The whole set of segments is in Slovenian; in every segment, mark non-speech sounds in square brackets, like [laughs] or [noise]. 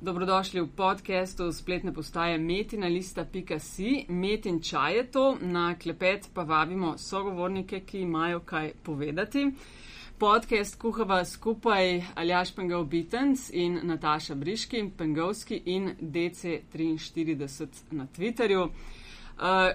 Dobrodošli v podkastu spletne postaje metina.si. Metin čaj je to, na klepet pa vabimo sogovornike, ki imajo kaj povedati. Podcast kuhava skupaj Aljaš Pengal Bitens in Nataša Briški, Pengovski in DC43 na Twitterju. Uh,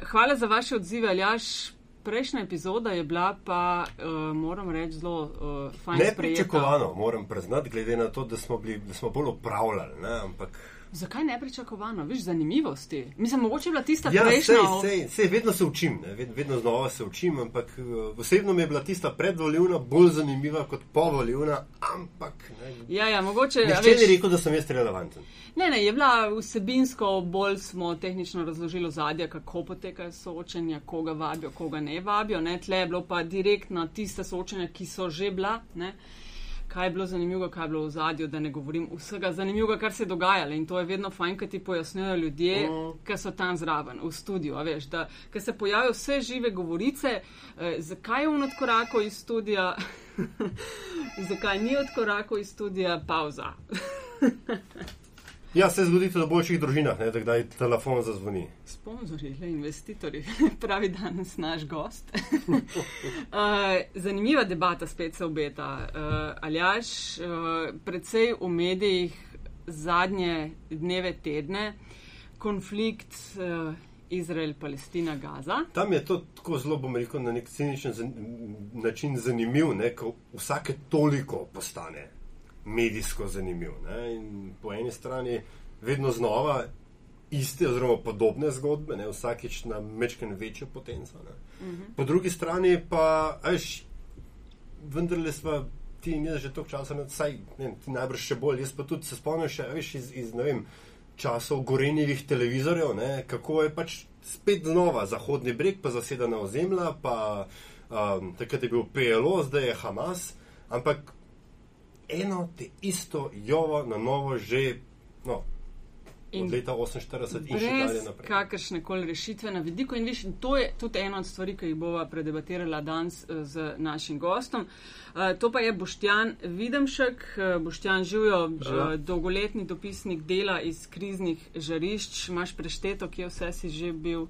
hvala za vaše odzive, Aljaš. Prejšnja epizoda je bila pa, uh, moram reči, zelo uh, fajn. Nepričakovano, moram priznati, glede na to, da smo, bili, da smo bolj upravljali. Ne, ampak... Zakaj nepričakovano? Viš zanimivosti. Mislim, mogoče je bila tista ja, prejšnja. Sej, sej, sej, vedno se učim, ne, ved, vedno znova se učim, ampak uh, osebno mi je bila tista predvoljivna bolj zanimiva kot povoljivna, ampak. Ne, ja, ja, mogoče. Nihče veš... ni rekel, da sem jaz relevanten. Ne, ne, je bila vsebinsko bolj smo tehnično razložili zadje, kako potekajo soočenja, koga vabijo, koga ne vabijo. Ne. Tle je bilo pa direktno tiste soočenja, ki so že bila. Ne. Kaj je bilo zanimivo, kaj je bilo v zadju, da ne govorim vsega zanimivega, kar se je dogajalo. In to je vedno fajn, kad ti pojasnjujejo ljudje, mm. ki so tam zraven, v studiu. Veš, da, ker se pojavijo vse žive govorice, eh, zakaj je on odkorakal iz studija, [laughs] zakaj ni odkorakal iz studija, pauza. [laughs] Ja, se zgodi tudi v boljših družinah, ne, da kdaj telefon zazvoni. Sponzorji, le investitorji, [laughs] pravi danes naš gost. uh, [laughs] zanimiva debata spet se obeta. Uh, Aljaš, uh, predvsej v medijih zadnje dneve, tedne, konflikt. Uh, Izrael, Palestina, Gaza. Tam je to tako zelo, bom rekel, na nek ciničen način zanimiv, ne, ko vsake toliko postane medijsko zanimiv. Ne? In po eni strani vedno znova iste oziroma podobne zgodbe, ne? vsakič na mečken večjo potenco. Uh mhm. -huh. Po drugi strani pa, ajš, vendarle smo ti in jaz že toliko časa, saj, ne, ti najbrž še bolj, jaz pa tudi se spomnim še, veš, iz, iz ne vem, časov gorenjivih televizorjev, ne? kako je pač spet znova Zahodni breg, pa zasedena ozemlja, pa um, takrat je bil PLO, zdaj je Hamas, ampak eno, te isto jovo na novo že no, od leta 48 in še dalje naprej. Kakršne koli rešitve na vidiku in viš, to je tudi ena od stvari, ki jih bova predebatirala danes eh, z našim gostom. Uh, to pa je Boštjan Videmšek. Uh, Boštjan Živijo, uh, dolgoletni dopisnik dela iz kriznih žarišč. Imaš prešteto, kje vse si že bil?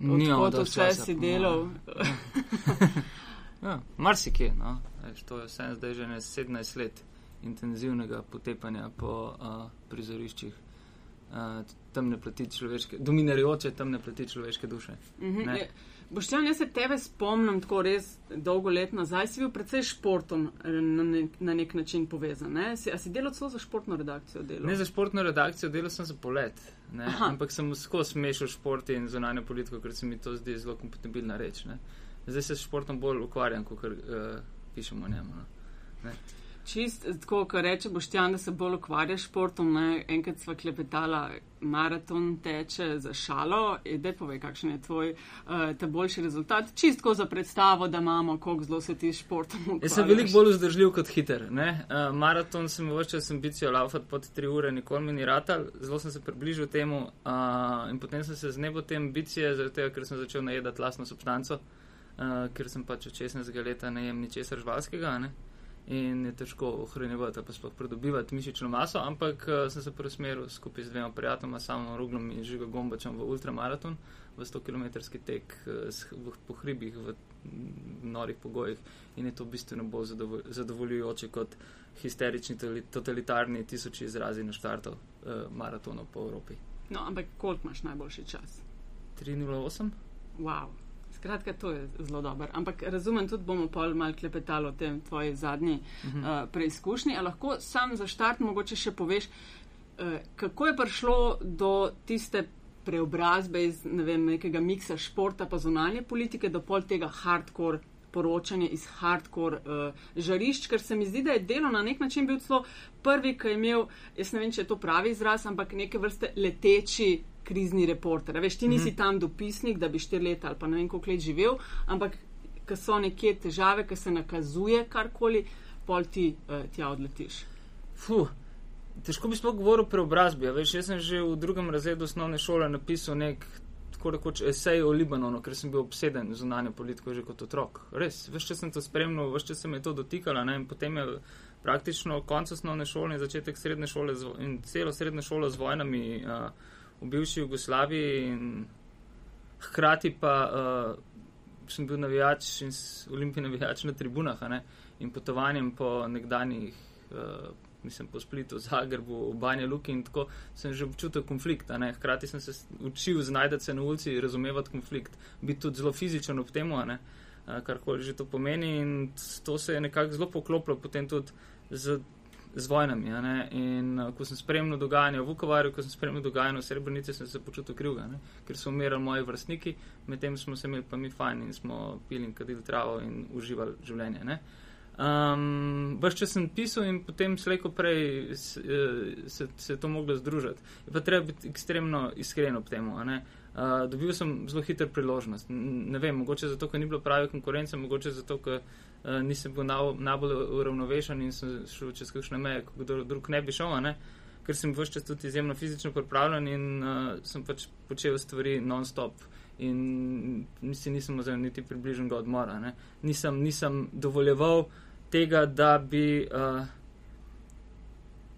Odkot vse si delal? [laughs] ja, Marsikje, no. Veš, to je vse zdaj že 17 let intenzivnega potepanja po uh, prizoriščih. Uh, temne plati človeške, dominirajoče temne plati človeške duše. Mm -hmm. Boštjan, jaz se tebe spomnim tako res dolgo let nazaj, si bil predvsej športom na, ne, na nek način povezan. Ne? Si, a si delal celo za športno redakcijo? Delal? Ne za športno redakcijo, delal sem za polet. Ampak sem skozi smešal šport in zunanjo politiko, ker se mi to zdi zelo kompatibilna reč. Ne? Zdaj se s športom bolj ukvarjam, kot uh, pišemo o njem. No. Čist tako, ko reče Boštjan, da se bolj ukvarja s športom, ne? enkrat sva klepetala, maraton teče za šalo, ide povej, kakšen je tvoj uh, ta boljši rezultat. Čistko za predstavo, da imamo, koliko zelo se ti s športom ukvarja. Jaz sem veliko bolj vzdržljiv kot hiter. Uh, maraton sem vrčal, sem bicijo laufat pod tri ure, nikoli mi ni ratal, zelo sem se približal temu uh, in potem sem se z nebo tem bicije, zaradi tega, ker sem začel najedati lastno substanco uh, ker sem pač od 16 let ne jem ničesar živalskega ne? in je težko ohranjevati, pa sploh pridobivati mišično maso, ampak uh, sem se preusmeril skupaj z dvema prijateljoma, samo Ruglom in Žigo Gombačem v ultramaraton, v 100 km tek uh, po hribih v norih pogojih in je to bistveno bolj zadovolj, zadovoljujoče kot histerični, totalitarni tisoči izrazi na štartu uh, maratonov po Evropi. No, ampak koliko imaš najboljši čas? 308. Wow. Skratka, to je zelo dobro. Ampak razumem, tudi bomo pol mal klepetali o tem tvoji zadnji uh -huh. uh, preizkušnji. A lahko sam za štart mogoče še poveš, uh, kako je prišlo do tiste preobrazbe iz ne vem, nekega miksa športa pa zunanje politike do pol tega hardcore poročanja iz hardcore uh, žarišč, ker se mi zdi, da je delo na nek način bil celo prvi, ki je imel, jaz ne vem, če je to pravi izraz, ampak neke vrste leteči krizni reporter. Veš, ti nisi -hmm. tam dopisnik, da bi štiri leta ali pa ne vem koliko let živel, ampak ko so nekje težave, ko se nakazuje karkoli, pol ti uh, tja odletiš. Fuh. Težko bi sploh govoril o preobrazbi. Veš, jaz sem že v drugem razredu osnovne šole napisal nek tako rekoč esej o Libanonu, ker sem bil obseden z zunanjo politiko že kot otrok. Res, veš, če sem to spremljal, veš, če se me je to dotikalo. Ne? In potem je praktično konec osnovne šole in začetek srednje šole z, in celo srednjo šolo z vojnami uh, v bivši Jugoslaviji in hkrati pa uh, sem bil navijač in olimpijski navijač na tribunah in potovanjem po nekdanjih, uh, mislim, po Splitu, Zagrebu, Banja Luki in tako sem že občutil konflikt. Hkrati sem se učil znajdati se na ulici, razumevati konflikt, biti tudi zelo fizičen ob tem, uh, karkoli že to pomeni in to se je nekako zelo poklopilo potem tudi z z vojnami. In ko sem spremljal dogajanje v Vukovarju, ko sem spremljal dogajanje v Srebrenici, sem se počutil krivga, ne? ker so umirali moji vrstniki, medtem smo se imeli pa mi fajn in smo pili in kadili travo in uživali življenje. Ne? Um, Baš če sem pisal in potem slejko prej se, eh, se, se to moglo združiti. Je pa treba biti ekstremno iskren ob tem. Uh, dobil sem zelo hiter priložnost. Ne vem, mogoče zato, ker ni bilo prave konkurence, mogoče zato, ker uh, nisem bil najbolj uravnovešen in sem šel čez kakšne meje, kot drug ne bi šel, ne? ker sem vse čas tudi izjemno fizično pripravljen in uh, sem pač počel stvari non-stop. In mislim, nisem vzel niti približnega odmora. Nisem, nisem dovoljeval tega, da bi uh,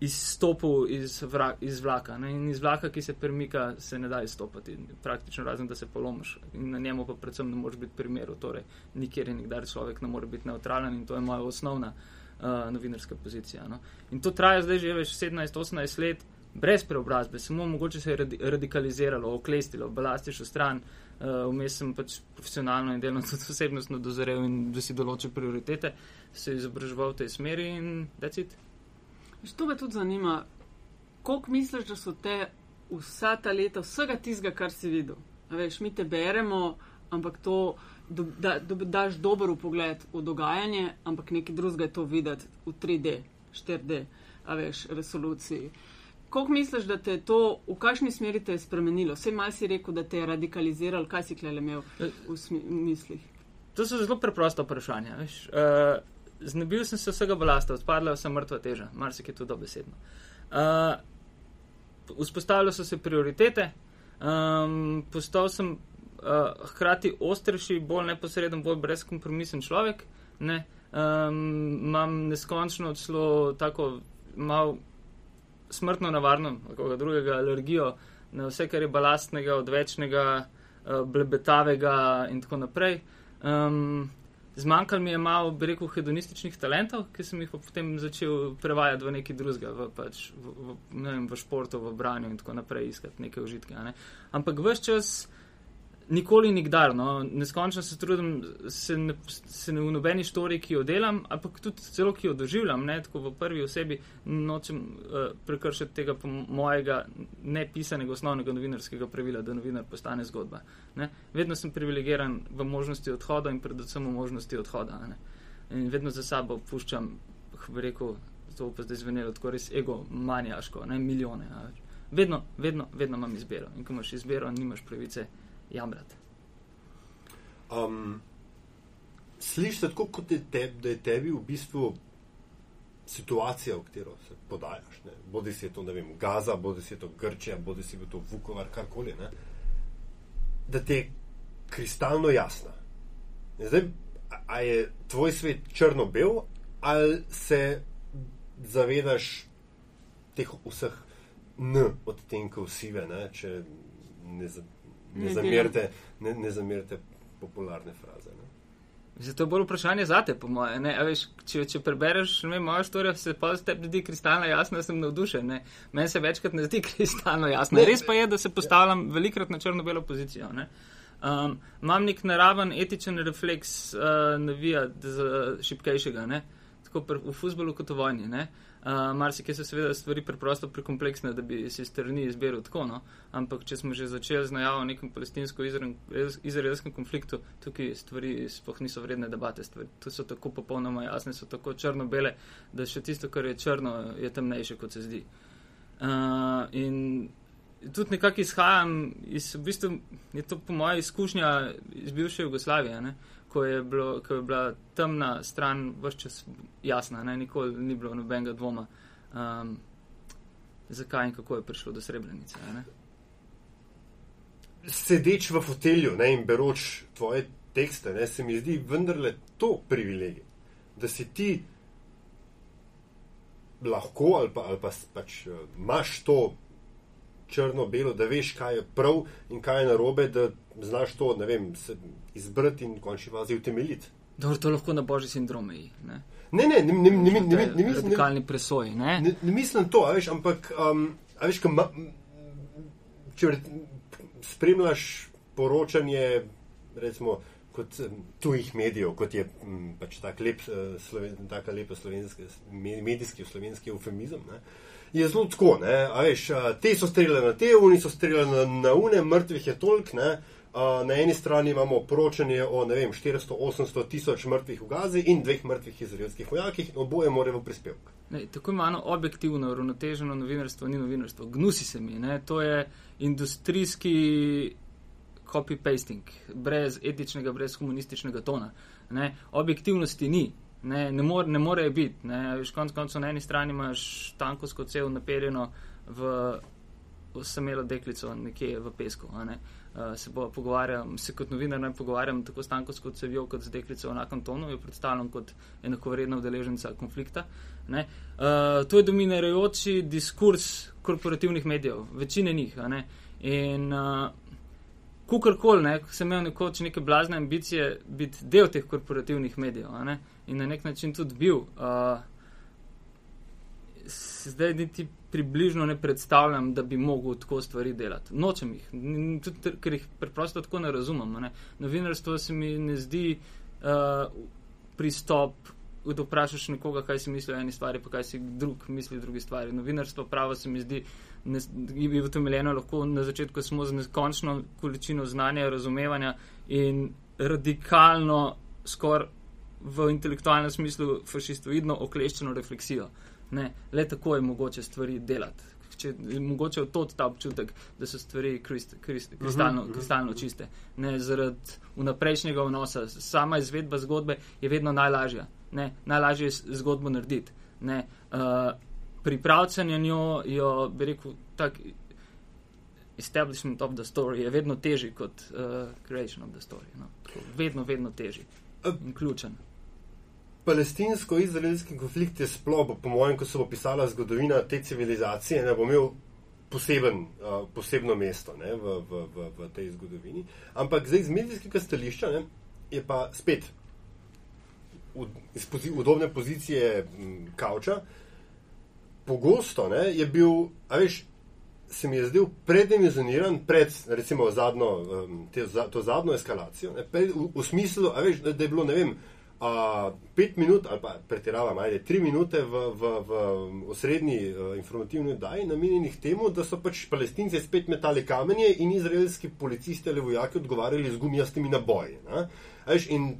izstopil iz, vra, iz vlaka. Ne? In iz vlaka, ki se premika, se ne da izstopati, praktično razen, da se polomiš. In na njemu pa predvsem ne moreš biti primer, torej nikjer in nikdar človek ne more biti neutralen in to je moja osnovna uh, novinarska pozicija. No? In to traja zdaj že več 17-18 let. Brez preobrazbe, samo mogoče se je radikaliziralo, oklestilo, balastiš v stran, uh, vmes sem pač profesionalno in delno [laughs] tudi osebnostno dozorel in da si določil prioritete, se izobraževal v tej smeri in decit. To me tudi zanima, koliko misliš, da so te vsa ta leta, vsega tistega, kar si videl. Veš, mi te beremo, ampak to, da, da daš dober pogled v dogajanje, ampak nekaj drugega je to videti v 3D, 4D, a veš, resoluciji. Koliko misliš, da te je to, v kakšni smeri te je spremenilo? Vse mal si rekel, da te je radikaliziral, kaj si klele imel v, v mislih? To so zelo preprosta vprašanja. Uh, znebil sem se vsega balasta, odpadla je vsa mrtva teža, marsikaj tudi dobesedno. Uh, vzpostavile so se prioritete, um, postal sem uh, hkrati ostrejši, bolj neposreden, bolj brezkompromisen človek. Ne? Um, imam neskončno celo tako mal smrtno navarno, kako drugega, alergijo na vse, kar je balastnega, odvečnega, uh, blebetavega in tako naprej. Um, Zmanjkalo mi je malo, bi rekel, hedonističnih talentov, ki sem jih potem začel prevajati v neki drugega, v, pač, v, v, vem, v športu, v branju in tako naprej, iskati neke užitke. Ne. Ampak vse čas nikoli nikdar. No. Neskončno se trudim, se ne, se ne v nobeni štori, ki jo delam, ampak tudi celo, ki jo doživljam, ne, tako v prvi osebi, nočem uh, prekršiti tega mojega nepisanega osnovnega novinarskega pravila, da novinar postane zgodba. Ne. Vedno sem privilegiran v možnosti odhoda in predvsem v možnosti odhoda. Ne. In vedno za sabo puščam, bi rekel, to pa zdaj zvenelo tako res ego manjaško, ne milijone. Ne. Vedno, vedno, vedno imam izbiro. In ko imaš izbiro, nimaš pravice jamrati. Um, Slišiš tako, kot je te, da je tebi v bistvu situacija, v katero se podajaš. Ne? Bodi si to, ne vem, Gaza, bodi si to Grčija, bodi si to Vukovar, karkoli. Ne? Da ti je kristalno jasna. Zdaj, a je tvoj svet črno-bel, ali se zavedaš teh vseh n odtenkov sive, ne? če ne zavedaš ne, zamerite, ne, ne zamerite popularne fraze. Ne. Zato je bolj vprašanje za te, po moje. Veš, če, če prebereš vem, mojo štorijo, se pa z tebi zdi kristalno jasno, da sem navdušen. Meni se večkrat ne zdi [laughs] kristalno jasno. Ne, Res pa je, da se postavljam velikrat na črno-belo pozicijo. Um, imam nek naraven etičen refleks uh, navija šipkejšega, ne? tako v futbolu kot v vojni. Uh, Uh, Marsikaj so seveda stvari preprosto prekompleksne, da bi se strani izbiral tako. No? Ampak, če smo že začeli z najavo o nekem palestinsko-izraelskem konfliktu, tukaj stvari sploh niso vredne debate. Stvari. Tu so tako popolnoma jasne, so tako črno-bele, da še tisto, kar je črno, je temnejše, kot se zdi. Uh, in tudi nekako izhajam iz, v bistvu je to po moji izkušnja iz bivše Jugoslavije. Ne? Ko je, bilo, ko je bila temna stran vse čas jasna, ne? nikoli ni bilo nobenega dvoma, um, zakaj in kako je prišlo do srebrenice. Ne? Sedeč v fotelju ne, in beroč tvoje tekste, ne, se mi zdi vendarle to privilegij, da si ti lahko ali pa, ali pa pač, uh, imaš to črno-belo, da veš, kaj je prav in kaj je narobe, da znaš to vem, izbrati in končni fazi utemeljiti. Dobro, to lahko na božji sindrom je. Ne, ne, ne, ne, ne, ne, ne, ne, ne mislim. Radikalni presoji. Ne? Ne, ne mislim to, veš, ampak, um, veš, ma, če spremljaš poročanje, recimo, kot tujih medijev, kot je m, pač tak lep, uh, sloven, taka lepa slovenski, medijski, slovenski eufemizem. Ne, Je zelo tako, veš, te so streljali na te, oni so streljali na, na une, mrtvih je tolk. Na eni strani imamo poročanje o 400-800 tisoč mrtvih v Gazi in dveh mrtvih izraelskih vojakih, oboje morajo v prispevek. Ne, tako imamo objektivno, uravnoteženo novinarstvo, ni novinarstvo. Gnusi se mi, ne? to je industrijski copy-pasting, brez etičnega, brez komunističnega tona. Ne? Objektivnosti ni, ne, ne, more, ne more biti. Veš, konc koncev na eni strani imaš tanko skocev naperjeno v samelo deklico nekje v pesku. Uh, se bo pogovarjal, se kot novinar ne pogovarjam tako s tanko skocevjo kot z deklico v enakem tonu, jo predstavljam kot enakovredna udeleženca konflikta. Uh, to je dominirajoči diskurs korporativnih medijev, večine njih. In uh, kukorkoli, sem imel nekoč neke blazne ambicije biti del teh korporativnih medijev in na nek način tudi bil. Uh, zdaj niti približno ne predstavljam, da bi mogel tako stvari delati. Nočem jih, tudi ker jih preprosto tako ne razumem. Ne. Novinarstvo se mi ne zdi uh, pristop, da vprašaš nekoga, kaj si misli o eni stvari, pa kaj si drug misli o drugi stvari. Novinarstvo pravo se mi zdi, da je utemeljeno lahko na začetku samo z neskončno količino znanja, razumevanja in radikalno skoraj v intelektualnem smislu fašistoidno okleščeno refleksijo. Ne, le tako je mogoče stvari delati. Če je mogoče v to ta občutek, da so stvari krist, krist, mhm, kristalno, uh -huh. kristalno čiste. Ne zaradi vnaprejšnjega vnosa. Sama izvedba zgodbe je vedno najlažja. Ne, najlažje je zgodbo narediti. Ne, uh, pripravljanje na njo, jo bi rekel, tak establishment of the story je vedno težji kot uh, creation of the story. No. Vedno, vedno težji in ključen palestinsko-izraelski konflikt je sploh, po mojem, ko se bo pisala zgodovina te civilizacije, ne bo imel poseben, uh, posebno mesto ne, v, v, v, v tej zgodovini. Ampak zdaj iz medijskega stališča ne, je pa spet v, iz pozi, udobne pozicije m, kavča. Pogosto ne, je bil, a veš, se mi je zdel predemizioniran pred, recimo, zadnjo, te, to zadnjo eskalacijo, ne, pred, v, v smislu, veš, da je bilo, ne vem, Uh, pet minut, ali pa pretiravam, ajde, tri minute v, v, v osrednji uh, informativni oddaji, namenjenih temu, da so pač palestinci spet metali kamenje in izraelski policisti ali vojaki odgovarjali z gumijastimi naboji. Ajš, in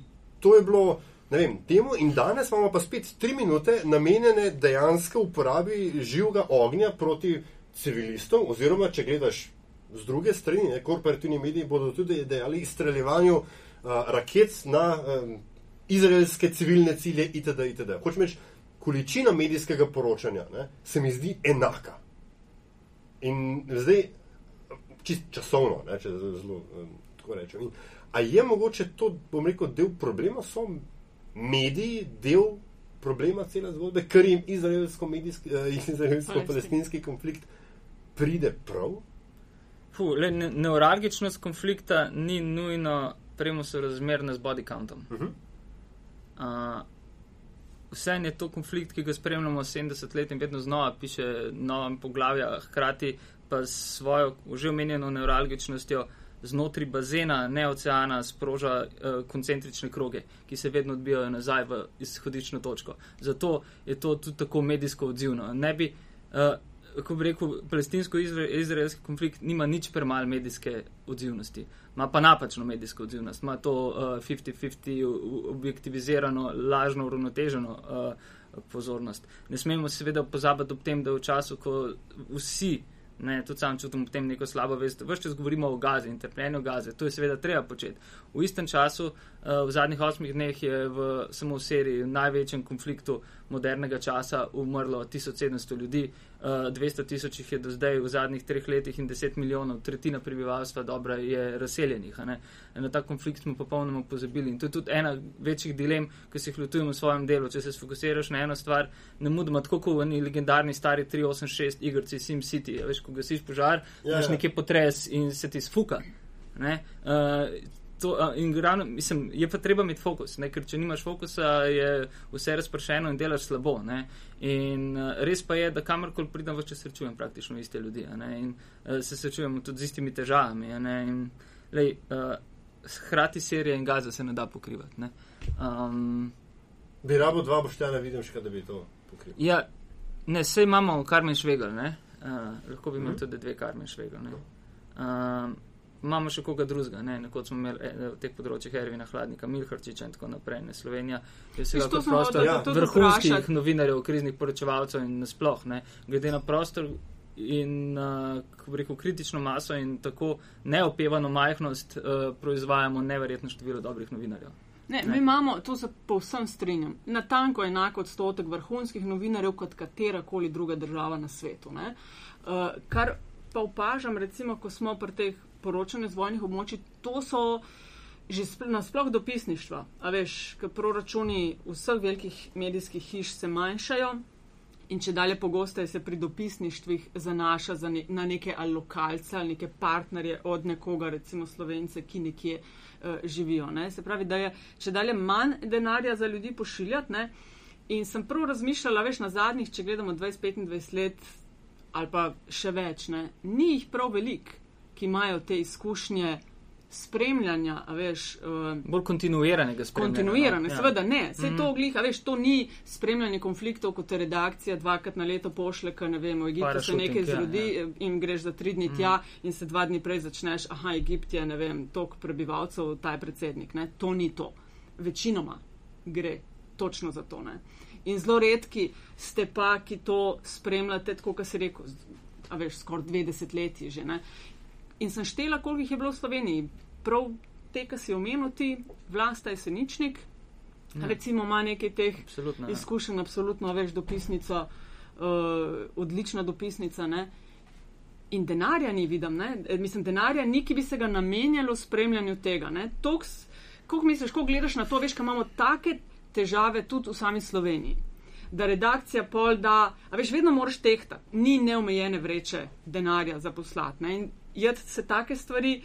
to je bilo, ne vem, temu, in danes imamo pa spet tri minute namenjene dejansko uporabi živega ognja proti civilistom, oziroma če gledaš z druge strani, korporativni mediji bodo tudi dejali izstreljevanju uh, raket na. Um, izraelske civilne cilje, itd. itd. Hočem reči, količina medijskega poročanja ne, se mi zdi enaka. In zdaj, čist časovno, ne, če zelo um, tako rečem. In, a je mogoče to, bom rekel, del problema, so mediji del problema cele zgodbe, ker jim [laughs] izraelsko-palestinski uh, konflikt pride prav? Puh, le, ne, neuralgičnost konflikta ni nujno, premo so razmerne z body countom. Uh mhm. -huh. Uh, Vse je to konflikt, ki ga spremljamo 70 let in vedno znova piše nova poglavja, hkrati pa s svojo že omenjeno neuralgičnostjo znotraj bazena, ne oceana, sproža uh, koncentrične kroge, ki se vedno odbijajo nazaj v izhodično točko. Zato je to tudi tako medijsko odzivno. Ne bi, uh, kako bi rekel, palestinsko-izraelski konflikt nima nič premalo medijske odzivnosti. Ma pa napačno medijsko odzivnost, ima to 50-50 uh, objektivizirano, lažno, uravnoteženo uh, pozornost. Ne smemo seveda pozabiti ob tem, da v času, ko vsi, ne, tudi sam čutim ob tem neko slabo vest, vse čas govorimo o gazi in trpljenju gaze, to je seveda treba početi. V istem času, uh, v zadnjih osmih dneh je v samo v seriji, v največjem konfliktu modernega časa umrlo 1700 ljudi. Uh, 200 tisoč jih je do zdaj v zadnjih treh letih in 10 milijonov, tretjina prebivalstva dobra je razseljenih. Na ta konflikt smo popolnoma pozabili in to je tudi ena večjih dilem, ki se jih lotujem v svojem delu. Če se sfokusiraš na eno stvar, ne mudoma tako kot v neki legendarni stari 386 igrci SimCity. Veš, ko gasiš požar, ja, imaš ja. nekaj potres in se ti sfuka. Uh, to, uh, ravno, mislim, je pa treba imeti fokus, ne? ker če nimaš fokusa, je vse razpršeno in delaš slabo. Ne? In uh, res pa je, da kamorkoli pridem, več srečujem praktično iste ljudi in uh, se srečujem tudi z istimi težavami. Hrati uh, serije in gaza se ne da pokrivati. Ne? Um, bi rabo dva boštjana, vidim, še da bi to pokrili. Ja, ne, sej imamo Karmen Švegal, uh, lahko bi imeli mm. tudi dve Karmen Švegal imamo še koga drugega, ne, nekoč smo imeli eh, teh področjih Ervina Hladnika, Milharčiča in tako naprej, ne Slovenija. Je se lahko prostor ja. vrhunskih novinarjev, kriznih poročevalcev in nasploh, ne, glede na prostor in, uh, kako rekel, kritično maso in tako neopevano majhnost, uh, proizvajamo neverjetno število dobrih novinarjev. Ne, ne. Mi imamo, to se povsem strinjam, natanko enako odstotek vrhunskih novinarjev kot katerakoli druga država na svetu. Uh, kar pa opažam, recimo, ko smo pri teh poročanju z vojnih območij, to so že nasploh dopisništva. A veš, ker proračuni vseh velikih medijskih hiš se manjšajo in če dalje pogosteje se pri dopisništvih zanaša za ne, na neke ali lokalce ali neke partnerje od nekoga, recimo slovence, ki nekje uh, živijo. Ne? Se pravi, da je če dalje manj denarja za ljudi pošiljati. Ne? In sem prvo razmišljala, veš, na zadnjih, če gledamo 20-25 let ali pa še več, ne? ni jih prav veliko ki imajo te izkušnje spremljanja, veš. Uh, Bolj kontinuiranega spremljanja. Kontinuirane, no? seveda ne. Vse mm. to glih, veš, to ni spremljanje konfliktov, kot je redakcija dvakrat na leto pošle, ker ne vemo, v Egiptu se nekaj ja, zrodi ja. in greš za tri dni mm. tja in se dva dni prej začneš, aha, Egipt je, ne vem, tok prebivalcev, ta je predsednik. Ne? To ni to. Večinoma gre točno za to. Ne? In zelo redki ste pa, ki to spremljate, tako kot se reko, a veš, skoraj dve desetletji že. Ne? In sem štela, koliko jih je bilo v Sloveniji. Prav te, ki si omenil, ti vlasta je seničnik, ne. recimo ima nekaj teh absolutno, izkušenj, absolutno veš, dopisnica, uh, odlična dopisnica. Ne? In denarja ni vidim, ne? E, mislim, denarja ni, ki bi se ga namenjalo spremljanju tega. Kako misliš, ko gledaš na to, veš, da imamo take težave tudi v sami Sloveniji. Da redakcija pol da, a veš, vedno moraš tehtati, ni neomejene vreče denarja za poslati jed se take stvari,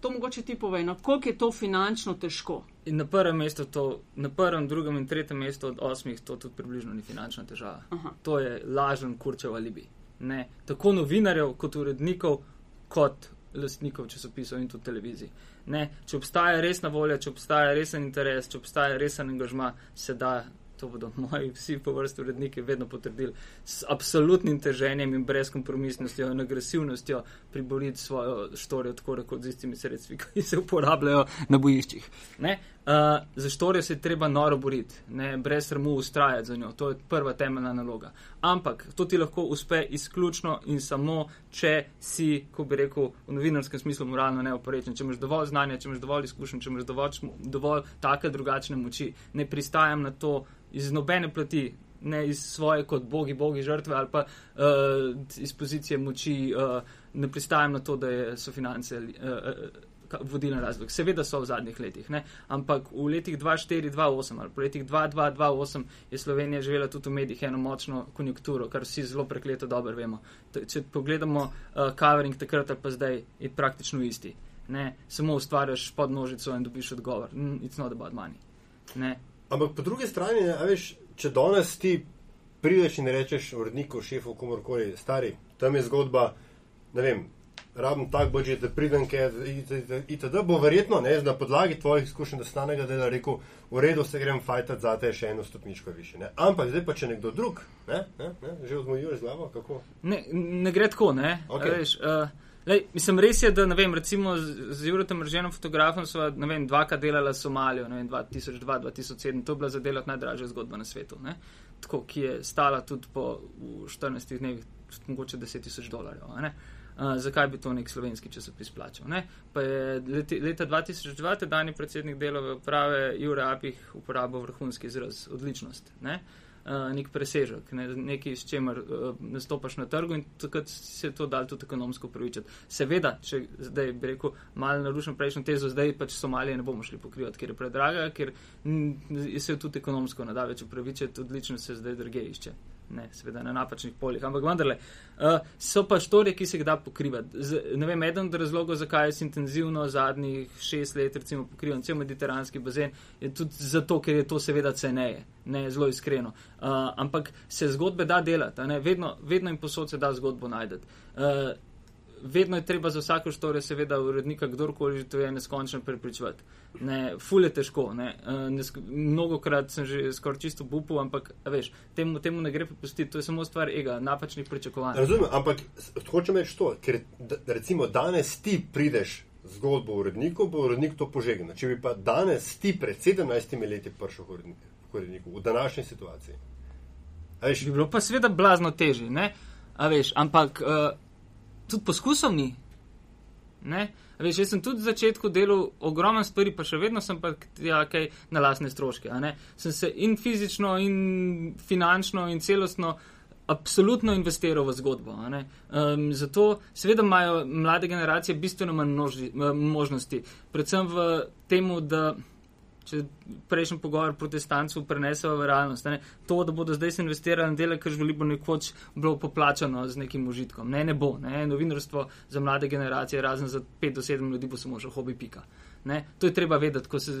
to mogoče ti povej, no, koliko je to finančno težko. In na prvem mestu, to, na prvem, drugem in tretjem mestu od osmih, to tudi približno ni finančna težava. Aha. To je lažen kurčev alibi. Ne, tako novinarjev, kot urednikov, kot lastnikov časopisov in tudi televizij. Ne, če obstaja resna volja, če obstaja resen interes, če obstaja resen angažma, se da to bodo [laughs] moji vsi po vrsti uredniki vedno potrdili, s absolutnim teženjem in brezkompromisnostjo in agresivnostjo priboriti svojo štorijo tako rekoč z istimi sredstvi, [laughs] ki se uporabljajo na bojiščih. Ne? Uh, za štorijo se je treba noro boriti, ne? brez sramu ustrajati za njo, to je prva temeljna naloga. Ampak to ti lahko uspe izključno in samo, če si, ko bi rekel, v novinarskem smislu moralno neoporečen, če imaš dovolj znanja, če imaš dovolj izkušenj, če imaš dovolj, dovolj take drugačne moči. Ne pristajam na to, iz nobene plati, ne iz svoje kot bogi, bogi žrtve ali pa uh, iz pozicije moči, uh, ne pristajam na to, da so finance uh, uh, vodilni razlog. Seveda so v zadnjih letih, ne? ampak v letih 2004-2008 ali po letih 2002-2008 je Slovenija živela tudi v medijih eno močno konjunkturo, kar vsi zelo prekleto dobro vemo. Če pogledamo uh, covering takrat ali pa zdaj, je praktično isti. Ne? Samo ustvarjaš podnožico in dobiš odgovor. It's not about money. Ne? Ampak po drugi strani, ne, veš, če danes ti prideš in rečeš uredniku, šefu, komorkoli, stari, tam je zgodba, ne vem, rabim tak budžet, da pridem, itd. bo verjetno, ne, na podlagi tvojih izkušenj, da stanega dela rekel, v redu se grem fajtat za te še eno stopničko više. Ne. Ampak zdaj pa če nekdo drug, ne, ne, ne, že odmojuješ z glavo, kako? Ne, ne gre tako, ne. Okay. Veš, uh, Lej, mislim, res je, da ne vem, recimo z, z Jurotem Rženom fotografom smo, ne vem, dvakrat delali Somalijo, ne vem, 2002-2007, to je bila za delati najdražja zgodba na svetu, ne? Tako, ki je stala tudi po 14 dnevih, mogoče 10 tisoč dolarjev, ne? Uh, zakaj bi to nek slovenski časopis plačal? Ne? Pa je leti, leta 2002 tedajni predsednik delove uprave Jure Apih uporabil vrhunski izraz odličnost. Ne? uh, nek presežek, ne, nekaj, s čemer uh, nastopaš na trgu in takrat se je to dal tudi ekonomsko upravičiti. Seveda, če zdaj bi rekel, malo narušen prejšnjo tezo, zdaj pač Somalije ne bomo šli pokrivati, ker je predraga, ker m, se je tudi ekonomsko nada več upravičiti, odlično se zdaj druge išče ne, seveda na napačnih poljih, ampak vendarle, uh, so pa štorije, ki se jih da pokrivati. Ne vem, eden od razlogov, zakaj je intenzivno zadnjih šest let, recimo, pokrivan cel mediteranski bazen, je tudi zato, ker je to seveda ceneje, ne zelo iskreno. Uh, ampak se zgodbe da delati, vedno, vedno in posod se da zgodbo najdete. Uh, vedno je treba za vsako štorijo, seveda, urednika, kdorkoli že to je, neskončno prepričevati. Ne, ful je težko. Ne. Eh, ne, mnogokrat sem že skoraj čisto upal, ampak veš, temu, temu ne gre popustiti, to je samo stvar ega, napačnih pričakovanj. Razumem, ampak hočem reči to, ker recimo danes ti prideš. Zgodbo uredniku, bo urednik to požegnal. Če bi pa danes ti pred 17 leti prišel k uredniku v današnji situaciji. Veš, bi bilo pa seveda blazno težje, ampak uh, tudi poskusov ni. Veš, jaz sem tudi v začetku delal ogromno stvari, pa še vedno sem pa ja, kaj na lasne stroške. Sem se in fizično, in finančno, in celostno absolutno investiral v zgodbo. Um, zato seveda imajo mlade generacije bistveno manj možnosti, predvsem v tem, da če prejšnji pogovor protestantov prenesejo v realnost. Ne? To, da bodo zdaj se investirali na dele, kar želi, bo nekoč bilo poplačano z nekim užitkom. Ne, ne bo. Ne? Novinarstvo za mlade generacije, razen za 5 do 7 ljudi, bo samo še hobi pika. Ne? To je treba vedeti, ko se,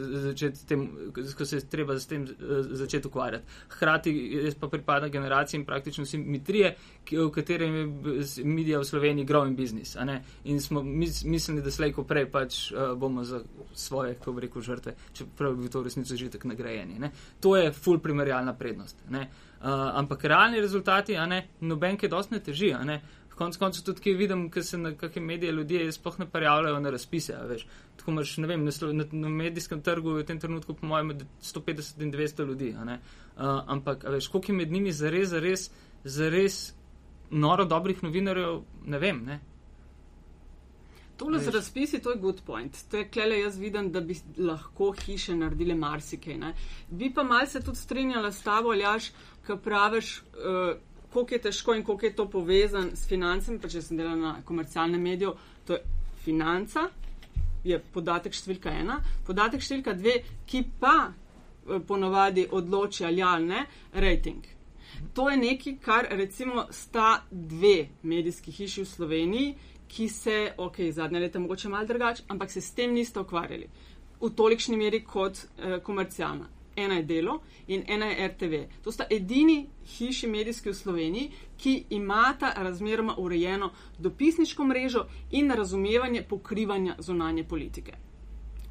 tem, ko se treba s tem eh, začeti ukvarjati. Hrati jaz pa pripada generaciji in praktično simetrije, v katerem je medija v Sloveniji growing business. In smo mislili, da slejko prej pač uh, bomo za svoje, kako bi rekel, žrtve, čeprav bi to v resnici že tako nagrajeni. Ne? To je full primerjalna prednost. Uh, ampak realni rezultati, noben kaj dosti ne teži. Ne? Konec koncev tudi, ki vidim, ker se na kakšne medije ljudje sploh ne prijavljajo na razpise. Tako imaš, ne vem, na, na medijskem trgu v tem trenutku, po mojem, 150 in 200 ljudi. Uh, ampak, veš, koliko je med njimi zares, zares, zares noro dobrih novinarjev, ne vem. Ne? Tole z razpisi, to je good point. To je klele, jaz vidim, da bi lahko hiše naredile marsikaj. Ne? Bi pa malce tudi strinjala s tabo, Aljaš, ki praviš, uh, koliko je težko in koliko je to povezan s financami, pa če sem delal na komercialnem mediju, to je financa, je podatek številka ena, podatek številka dve, ki pa eh, ponovadi odloči ali ne, rating. To je nekaj, kar recimo sta dve medijski hiši v Sloveniji, ki se, ok, zadnje leta mogoče malo drugače, ampak se s tem niste ukvarjali. V tolikšni meri kot eh, komercialna ena je Delo in ena je RTV. To sta edini hiši medijski v Sloveniji, ki imata razmeroma urejeno dopisniško mrežo in razumevanje pokrivanja zunanje politike.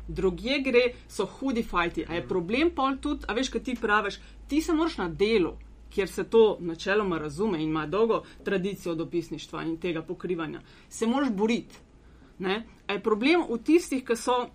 Drugje gre, so hudi fajti. A je problem pol tudi, a veš, kaj ti praviš, ti se moraš na delu, kjer se to načeloma razume in ima dolgo tradicijo dopisništva in tega pokrivanja, se moraš boriti. A je problem v tistih, ki so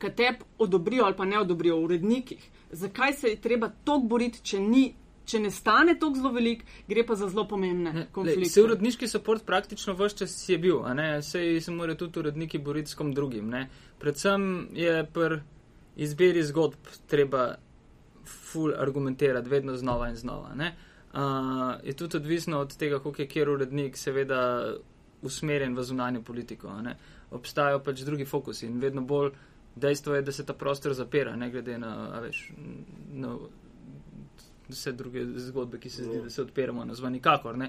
ki te odobrijo ali pa ne odobrijo v urednikih. Zakaj se je treba toliko boriti, če, ni, če ne stane toliko zelo velik, gre pa za zelo pomembne konflikte. Se uredniški support praktično vse čas je bil, se, se morajo tudi uredniki boriti s kom drugim. Ne? Predvsem je pri izbiri zgodb treba ful argumentirati vedno znova in znova. Uh, je tudi odvisno od tega, kako je kjer urednik seveda usmerjen v zunanjo politiko. Obstajajo pač drugi fokusi in vedno bolj dejstvo je, da se ta prostor zapira, ne glede na, veš, na vse druge zgodbe, ki se zdi, da se odpiramo na zvoni kakor. Uh,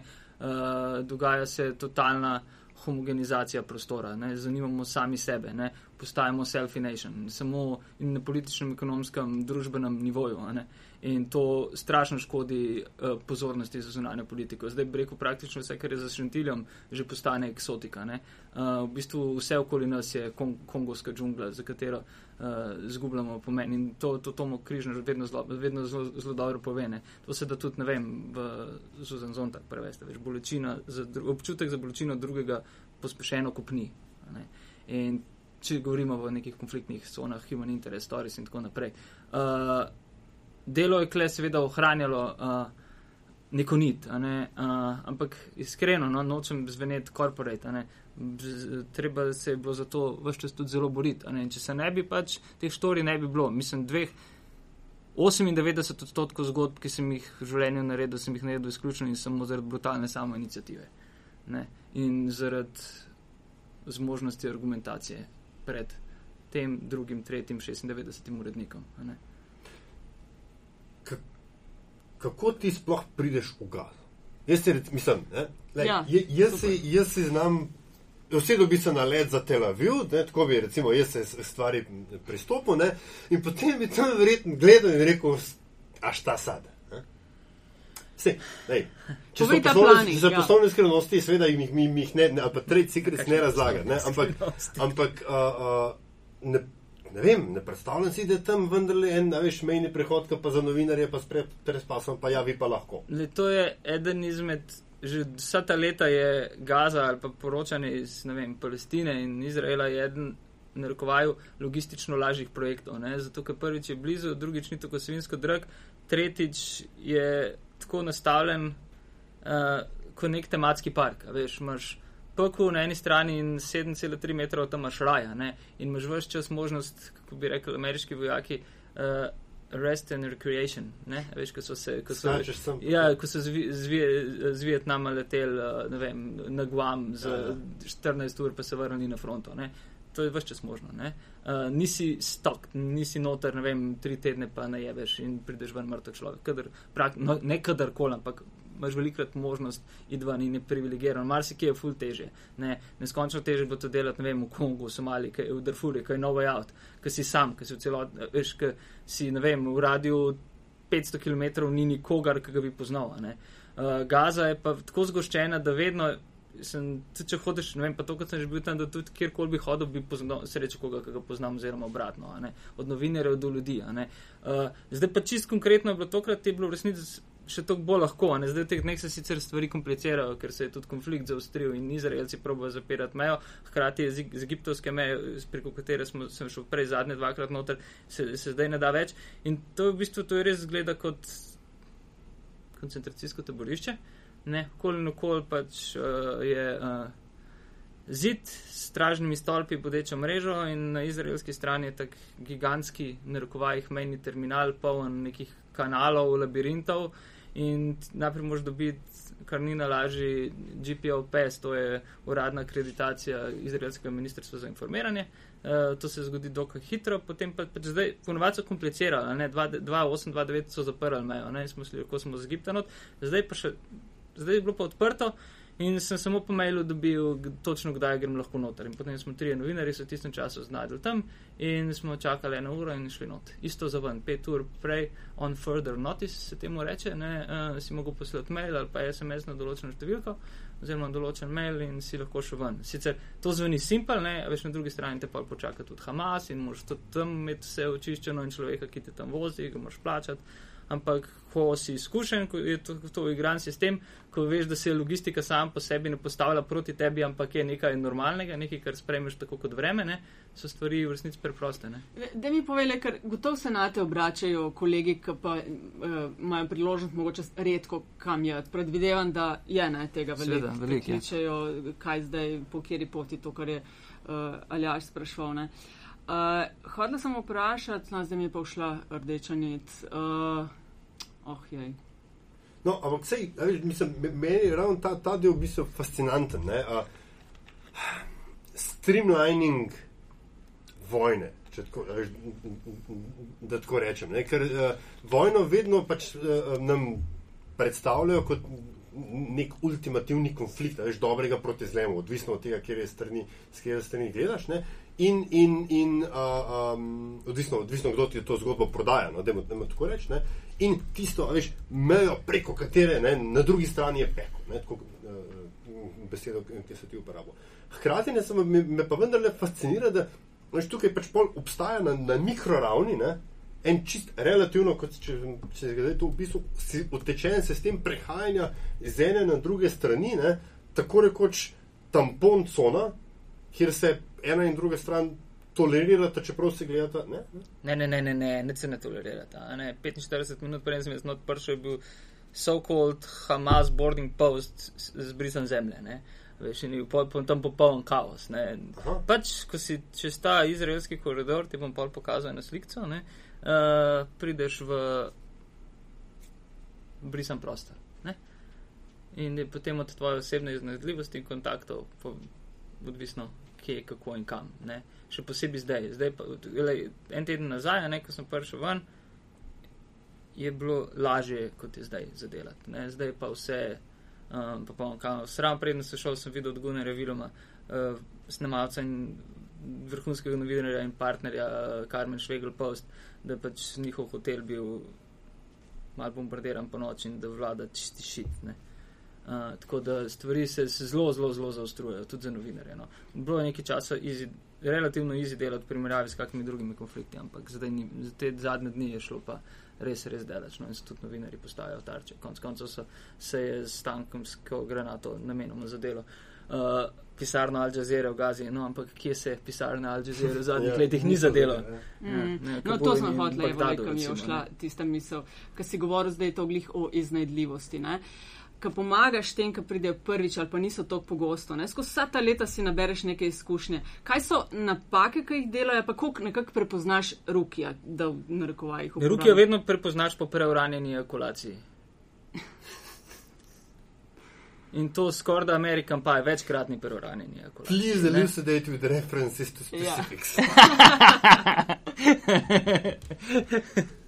dogaja se totalna homogenizacija prostora, ne? zanimamo sami sebe, ne? postajamo self-nation, samo na političnem, ekonomskem, družbenem nivoju. Ne? In to strašno škodi uh, pozornosti za zunanjo politiko. Zdaj bi rekel, praktično vse, kar je za šventiljem, že postane eksotika. Uh, v bistvu vse okoli nas je kong kongovska džungla, za katero uh, zgubljamo pomen. In to, to Tomo Križno vedno zelo, vedno zelo, zelo dobro pove. Ne? To se da tudi, ne vem, v Zuzan Zontak preveste. Veš, za, občutek za bolečino drugega pospešeno kopni. In če govorimo o nekih konfliktnih zonah, human interest stories in tako naprej. Uh, delo je kle seveda ohranjalo uh, neko nit, ne? uh, ampak iskreno, no, nočem zveneti corporate, ne? Treba se bo za to vse čas tudi zelo boriti. Če se ne bi pač teh štori ne bi bilo, mislim, dveh 98 odstotkov zgodb, ki sem jih v življenju naredil, sem jih naredil izključno in samo zaradi brutalne samo inicijative. Ne? In zaradi zmožnosti argumentacije pred tem drugim, tretjim, 96 urednikom. a ne. Kako ti sploh prideš v gaz? Jaz rec- mislim, ne, lej, Ja, ja, jaz, si, jaz si znam. Vsedo bi se na let za Tel Aviv, ne, tako bi recimo jaz se s- stvari pristopil ne, in potem bi tam verjetno gledal in rekel, až ta sad. ne. Lej, če so poslovne- ja. poslovne skrivnosti, seveda jih, mi, mi jih ne, ne, ali pa trade secrets ne razlagati, ne, ampak, ampak uh, uh, ne, ne vem, ne predstavljam si, da je tam vendarle en, a veš, mejni prehod, pa za novinarje pa spred prespasom, pa ja, vi pa lahko. Le, to je eden izmed, že vsa ta leta je Gaza ali pa poročanje iz vem, Palestine in Izraela eden. Narekovaju logistično lažjih projektov, ne? zato ker prvič je blizu, drugič ni tako svinsko drag, tretjič je tako nastavljen uh, kot nek tematski park. Veš, imaš pekel na eni strani in 7,3 metrov tam imaš raja ne? in imaš vse čas možnost, kako bi rekli ameriški vojaki, uh, rest and recreation. Ne? Veš, ko so se. Ko so. Ja, ko so z, z, z Vietnama leteli uh, ne vem, na Guam za Ja, ja. 14 ur, pa se vrnili na fronto. Ne? To je vse čas možno. Ne? Uh, nisi stok, nisi noter, ne vem, tri tedne pa najeveš in prideš ven mrtev človek. Kadar, prak, no, ne kadarkoli, ampak imaš velikrat možnost iti ven in je privilegiran. Marsikje je ful teže. Ne? Neskončno teže bo to delati, ne vem, v Kongu, v Somaliji, kaj, v Darfurju, kaj je novo out, kaj si sam, kaj si v celoti, veš, kaj si, ne vem, v radiju 500 km ni nikogar, ki ga bi poznal. Uh, Gaza je pa tako zgoščena, da vedno. Sem, tudi če hodiš, ne vem, pa to, kot sem že bil tam, da tudi kjerkoli bi hodil, bi srečo koga, ki ga poznam, oziroma obratno, od novinarjev do ljudi. Uh, zdaj pa čist konkretno je tokrat, je bilo v resnici še toliko bolj lahko, ne, zdaj v teh dneh se sicer stvari komplicirajo, ker se je tudi konflikt zaostril in Izraelci probojajo zapirati mejo, hkrati je z, z egiptovske meje, preko katere smo, sem šel prej zadnje dvakrat noter, se, se zdaj ne da več. In to v bistvu, to res zgleda kot koncentracijsko taborišče. Ne, kol in okol pač uh, je uh, zid s stražnimi stolpi, bodečo mrežo in na izraelski strani je tak gigantski, narekovajih, mejni terminal, poln nekih kanalov, labirintov in najprej moraš dobiti, kar ni na lažji, GPO-PES, to je uradna akreditacija izraelskega ministrstva za informiranje. Uh, to se zgodi dokaj hitro, potem pa pač zdaj ponovadi so komplicirali, ne, 2.8.2.9 so zaprli mejo, ne, smo šli, lahko smo z Egipta not, zdaj pa še zdaj je bilo pa odprto in sem samo po mailu dobil točno, kdaj grem lahko noter. In potem smo trije novinari se v tistem času znašli tam in smo čakali eno uro in šli not. Isto za ven, pet ur prej, on further notice se temu reče, ne, uh, si mogel poslati mail ali pa SMS na določeno številko oziroma določen mail in si lahko šel ven. Sicer to zveni simpel, ne, a veš na drugi strani te pa počaka tudi Hamas in moraš tudi tam imeti vse očiščeno in človeka, ki te tam vozi, ga moraš plačati ampak ko si izkušen, ko je to, to igran sistem, ko veš, da se logistika sam po sebi ne postavlja proti tebi, ampak je nekaj normalnega, nekaj, kar spremeš tako kot vreme, ne, so stvari v resnici preproste. Ne. Da mi povele, ker gotovo se na te obračajo kolegi, ki pa uh, imajo priložnost mogoče redko kam je. Predvidevam, da je ne tega veliko. Veliko je. Kličejo, kaj zdaj, po kjeri poti to, kar je uh, Aljaš sprašval. Ne. Uh, hodila sem vprašati, no, zdaj mi je pa všla rdeča nit. Uh, oh, jej. No, ampak sej, veš, mislim, me- meni je ravno ta, ta del v bistvu fascinanten. Ne? A, streamlining vojne, če tako, veš, da tako rečem. Ne? Ker uh, vojno vedno pač uh, nam predstavljajo kot nek ultimativni konflikt, veš, dobrega proti zlemu, odvisno od tega, kjer je strani, s kjer strani gledaš. Ne? In, in, in uh, um, odvisno, odvisno, kdo ti to zgodbo prodaja, no, da mu tako reči. In tisto, veš, mejo, preko katere ne, na drugi strani je peko, ne, tako uh, besedo, ki se ti uporablja. Hkrati ne, samo, me, me pa vendarle fascinira, da veš, tukaj pač pol obstaja na, na mikroravni en čist relativno, kot če, če je to v bistvu utečen sistem prehajanja iz ene na druge strani, ne, tako rekoč tampon cona, kjer se ena in druga stran tolerirata, čeprav se gledata. Ne? Ne, ne, ne, ne, ne, ne se ne tolerirata. Ne. 45 minut prej sem jaz not prišel, je bil so-called Hamas boarding post zbrisan zemlje. Ne. Veš, in je pol, pol, tam popoln kaos. Pač, ko si čez ta izraelski koridor, ti bom pol pokazal na slikco, ne, uh, prideš v brisan prostor. Ne? In je potem od tvoje osebne iznajdljivosti in kontaktov, po, odvisno kje, kako in kam. Ne? Še posebej zdaj. zdaj pa, lej, en teden nazaj, ne, ko sem prišel ven, je bilo lažje, kot je zdaj zadelati. Ne? Zdaj pa vse, um, pa pa kam, sram predno se šel, sem videl od Gunara Viloma, uh, snemalca in vrhunskega novinarja in partnerja uh, Carmen Švegel Post, da pač njihov hotel bil mal bombardiran po noči in da vlada čisti šit. Ne? Uh, tako da stvari se, zelo, zelo, zelo zaostrujejo, tudi za novinarje. No. Bilo je nekaj časa easy, relativno easy delati v primerjavi s kakimi drugimi konflikti, ampak zdaj ni, za te zadnje dni je šlo pa res, res delač. No, in so tudi novinari postajajo tarče. Konc koncev so, se je s tankomsko granato namenoma zadelo. Uh, pisarno Al Jazeera v Gazi, no, ampak kje se pisarna Al Jazeera v zadnjih [laughs] Ja, letih ni zadelo? bile, ja. Ja, Mm. ne, No, to Kabul smo Bagdadu, ko mi je ušla tista misel, ki si govoril zdaj to glih o iznajdljivosti. Ne? Ko pomagaš tem, ki pridejo prvič ali pa niso tako pogosto, ne? skozi vsa ta leta si nabereš neke izkušnje. Kaj so napake, ki jih delajo, pa kako nekako prepoznaš rukija, da v narekovajih uporabim? Rukijo vedno prepoznaš po preuranjeni ejakulaciji. In to skoraj da Amerikan pa je večkratni preuranjeni ejakulaciji. Please ne. elucidate with references to Ja. [laughs] [laughs]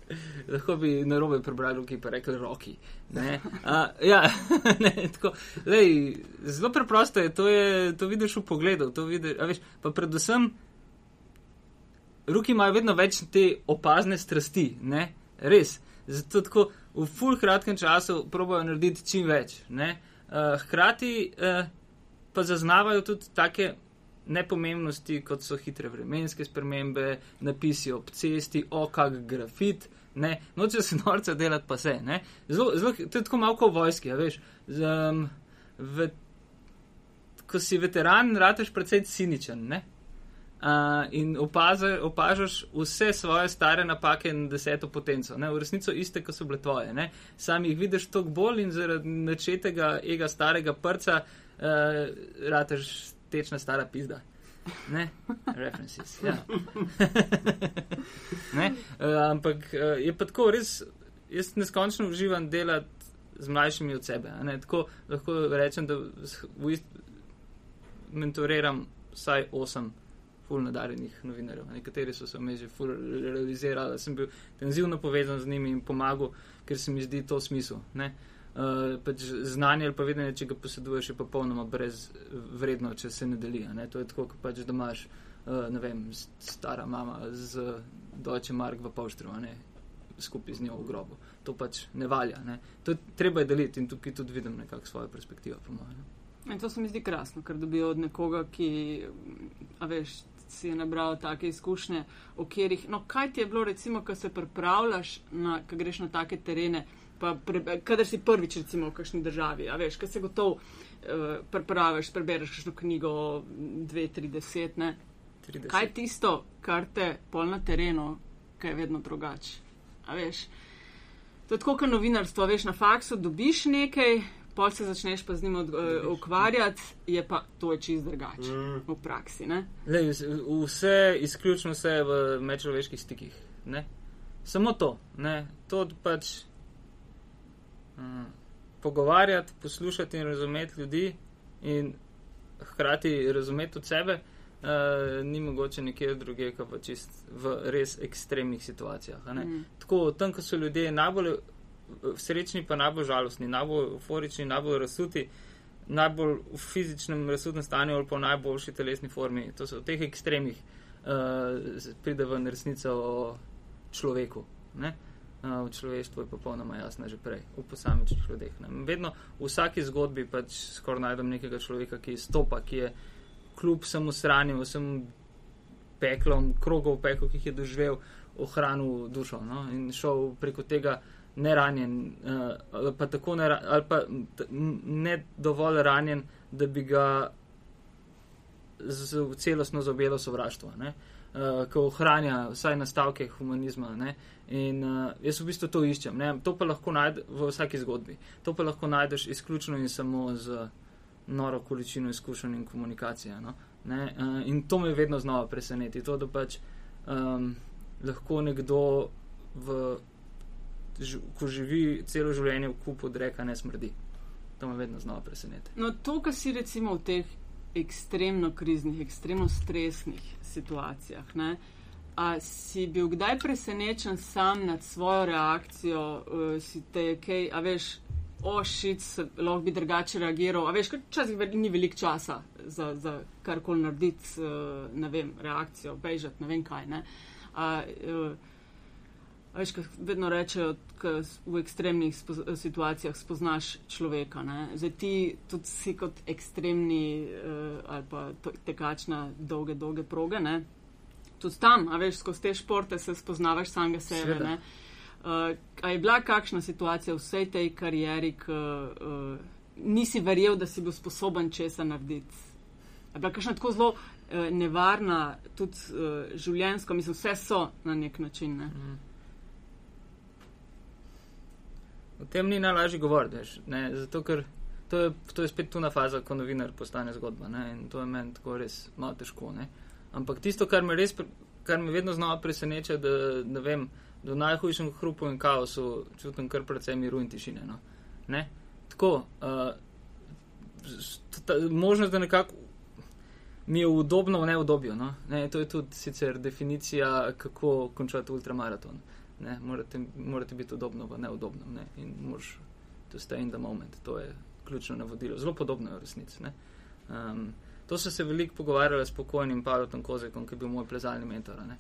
Lahko bi na robe prebrali ruki pa rekli roki. Ne? A, ja, [laughs] ne, tako, lej, zelo preprosto je, to, je, to vidiš v pogledu. to Vidiš, a veš, pa predvsem, ruki imajo vedno več te opazne strasti, ne? res. Zato tako v full kratkem času probojajo narediti čim več. Ne? Uh, hkrati uh, pa zaznavajo tudi take nepomembnosti, kot so hitre vremenske spremembe, napisi ob cesti, o kak grafit. Ne, noče se norca delati, pa se. ne. Zelo, zelo, to je tako malo kot v vojski, a veš. Z, um, v, ko si veteran, rateš precej ciničen. Ne? Uh, in opaza, opažaš vse svoje stare napake na deseto potenco, ne? v resnici iste, kot so bile tvoje. Ne? Sam jih vidiš toliko bolj in zaradi načetega ega starega prca uh, rateš tečna stara pizda. Ne, references. Ja. [laughs] ne? Uh, ampak uh, je pa tako res, jaz neskončno uživam delati z mlajšimi od sebe. Tako lahko rečem, da v ist, mentoriram vsaj osem ful nadarjenih novinarjev. Nekateri so se vmes že ful realizirali, sem bil tenzivno povezan z njimi in pomagal, ker se mi zdi to smisel. Ne? Uh, pač znanje ali pa vedenje, če ga poseduješ, je popolnoma brez vredno, če se ne deli. Ne? To je tako, kot pač, da imaš, uh, ne vem, stara mama z Deutsche Mark v Pavštru, skupaj z njo v grobu. To pač ne valja. Ne? To je treba je deliti in tukaj tudi vidim nekako svojo perspektivo, po mojem. In to se mi zdi krasno, ker dobijo od nekoga, ki, a veš, si je nabral take izkušnje, o katerih, no, kaj ti je bilo, recimo, ko se pripravljaš, na, ko greš na take terene, pa pre, kadar si prvič, recimo, v kakšni državi, a veš, ko se gotov uh, pripraviš, prebereš kakšno knjigo, dve, tri, deset, ne. 30. Kaj je tisto, kar te pol na terenu, kaj je vedno drugače? A veš, to je tako, kot novinarstvo, veš, na faksu dobiš nekaj, pol se začneš pa z njim od- eh, ukvarjati, je pa to je čist drugače Mm. v praksi, ne? Lej, vse- izključno vse je v medčloveških stikih. Ne? Samo to, ne? to pač pogovarjati, poslušati in razumeti ljudi, in hkrati razumeti od sebe, uh, ni mogoče nekje druge, kot pa čist v res ekstremnih situacijah. Mm. Tako tam, ko so ljudje najbolj eh, srečni, pa najbolj žalostni, najbolj euforični, najbolj razsuti, najbolj v fizičnem razsutnem stanju ali pa v najboljši telesni formi. To so v teh ekstremih, uh, pride ven resnica o človeku. Ne? V človeštvu je popolnoma jasna že prej, v posamičnih ljudeh. Ne? Vedno v vsaki zgodbi pač skoraj najdem nekega človeka, ki izstopa, ki je kljub samo sranju, vsem peklom, krogov pekel, ki jih je doživel, ohranil dušo no? in šel preko tega neranjen, ali pa tako ne, ali pa ne dovolj ranjen, da bi ga z, celostno zaobjelo sovraštvo, ne? Uh, ki ohranja vsaj nastavke humanizma. Ne? In uh, jaz v bistvu to iščem. Ne? To pa lahko najdeš v vsaki zgodbi. To pa lahko najdeš izključno in samo z noro količino izkušenj in komunikacije. No? Ne? Uh, in to me vedno znova preseneti. To, da pač um, lahko nekdo v, ž, ko živi celo življenje v kupu dreka, ne smrdi. To me vedno znova preseneti. No, to, kar si recimo v teh ekstremno kriznih, ekstremno stresnih situacijah, ne, a si bil kdaj presenečen sam nad svojo reakcijo, uh, si te je kaj, a veš, ošit, lahko bi drugače reagiral, a veš, ker včasih ni veliko časa za, za karkoli narediti, uh, ne vem, reakcijo, bežati, ne vem kaj, ne. A, uh, Veš, kaj vedno rečejo, da v ekstremnih spoz situacijah spoznaš človeka. Ne? Zdaj ti tudi si kot ekstremni uh, ali pa tekač na dolge, dolge proge. Ne? Tudi tam, a veš, skozi te športe se spoznavaš samega sebe. Ne. Uh, a je bila kakšna situacija v vsej tej karieri, ki uh, nisi verjel, da si bil sposoben česa narediti? A je bila kakšna tako zelo uh, nevarna, tudi uh, življenjsko, mislim, vse so na nek način. Ne? O tem ni najlažje govoriti, zato ker to je, to je spet tuna faza, ko novinar postane zgodba ne, in to je meni tako res malo težko. Ne. Ampak tisto, kar me res, kar me vedno znova preseneča, da ne vem, v najhujšem hrupu in kaosu čutim kar precej miru in tišine. No. Ne. Tako, uh, ta, možnost, da nekako mi je udobno v neudobju. No. Ne, to je tudi sicer definicija, kako končati ultramaraton. Ne, morate, morate biti udobno v neudobnem ne, in moraš to stay in the moment. To je ključno navodilo. Zelo podobno je v resnici. Um, to so se veliko pogovarjali s pokojnim Pavlom Kozekom, ki je bil moj plezalni mentor. Ne.